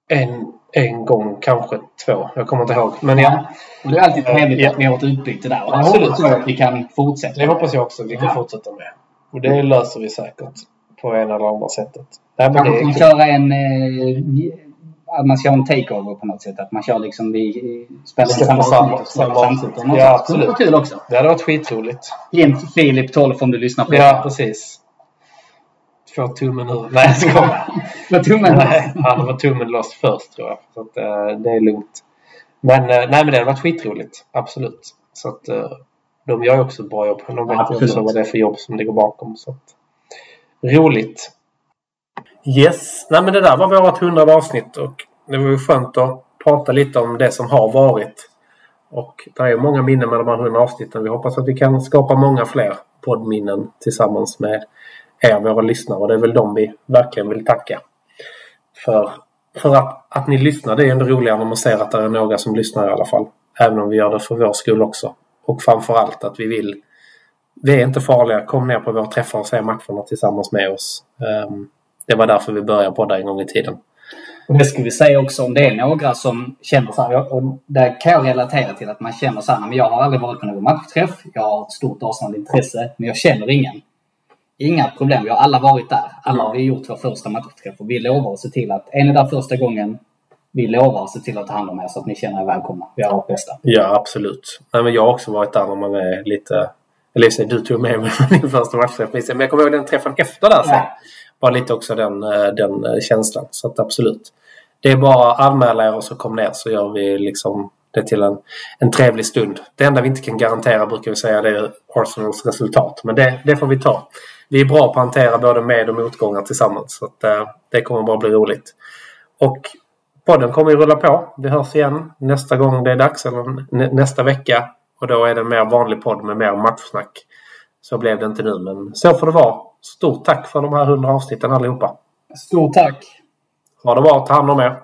en, en gång, kanske två. Jag kommer inte ihåg. Men ja, Och det är alltid trevligt Ja. att vi har ett utbyte där. Och Absolut. hoppas jag att vi kan fortsätta. det hoppas jag också vi kan Ja. fortsätta med. Och det löser vi säkert på en eller andra sättet. Nej, men Kanske kan köra en... Eh, att man ska ha en takeover på något sätt. Att man kör liksom... Vi spelar samma samma- samma- samtidigt. Ja, sånt. Det absolut. kul också. Det hade varit skitroligt. Hint Filip 12 om du lyssnar på Ja, det. precis. Två tummen ur. Nej, jag skojar. Med tummen. Nej, han var tummen loss först tror jag. Så att, eh, det är lugnt. Men, eh, nej, men det har varit skitroligt. Absolut. Så att, eh, de gör ju också ett bra jobb. De vet Absolut. också vad det är för jobb som ligger bakom. Så att, roligt. Yes. Nej, men det där var vårt hundrade avsnitt och det var ju skönt att prata lite om det som har varit. Och det är ju många minnen med de här hundra avsnitten. Vi hoppas att vi kan skapa många fler poddminnen tillsammans med er, våra lyssnare. Och det är väl dem vi verkligen vill tacka. För, för att, att ni lyssnar, det är ändå roligare när man ser att det är några som lyssnar i alla fall. Även om vi gör det för vår skull också. Och framförallt att vi vill vi är inte farliga. Kom ner på våra träffar och se matcherna tillsammans med oss. Ehm, det var därför vi började podda en gång i tiden. Och det ska vi säga också om det är några som känner så här. Och där kan jag relatera till att man känner så här. Men jag har aldrig varit på någon matchträff. Jag har ett stort Arsenal-intresse. Men jag känner ingen. Inga problem. Vi har alla varit där. Alla har vi gjort vår första matchträff. Och vi lovar att se till att är ni där första gången. Vi lovar att se till att ta hand om er så att ni känner er välkomna. Vi har vårt bästa. Ja, absolut. Nej, men jag har också varit där när man är lite... Eller du tog med mig på din första matchträff. Men jag kommer ihåg den träffen efter där sen. Ja. Var lite också den, eh, den eh, känslan. Så att absolut. Det är bara att anmäla er och så kom ner så gör vi liksom det till en, en trevlig stund. Det enda vi inte kan garantera brukar vi säga det är Arsenals resultat. Men det, det får vi ta. Vi är bra på att hantera både med och motgångar tillsammans. Så att, eh, det kommer bara bli roligt. Och podden kommer ju rulla på. Vi hörs igen nästa gång det är dags. Eller nä, nästa vecka. Och då är det en mer vanlig podd med mer matchsnack. Så blev det inte nu men så får det vara. Stort tack för de här hundra avsnitten allihopa. Stort tack! Ha det bra. Ta hand om er.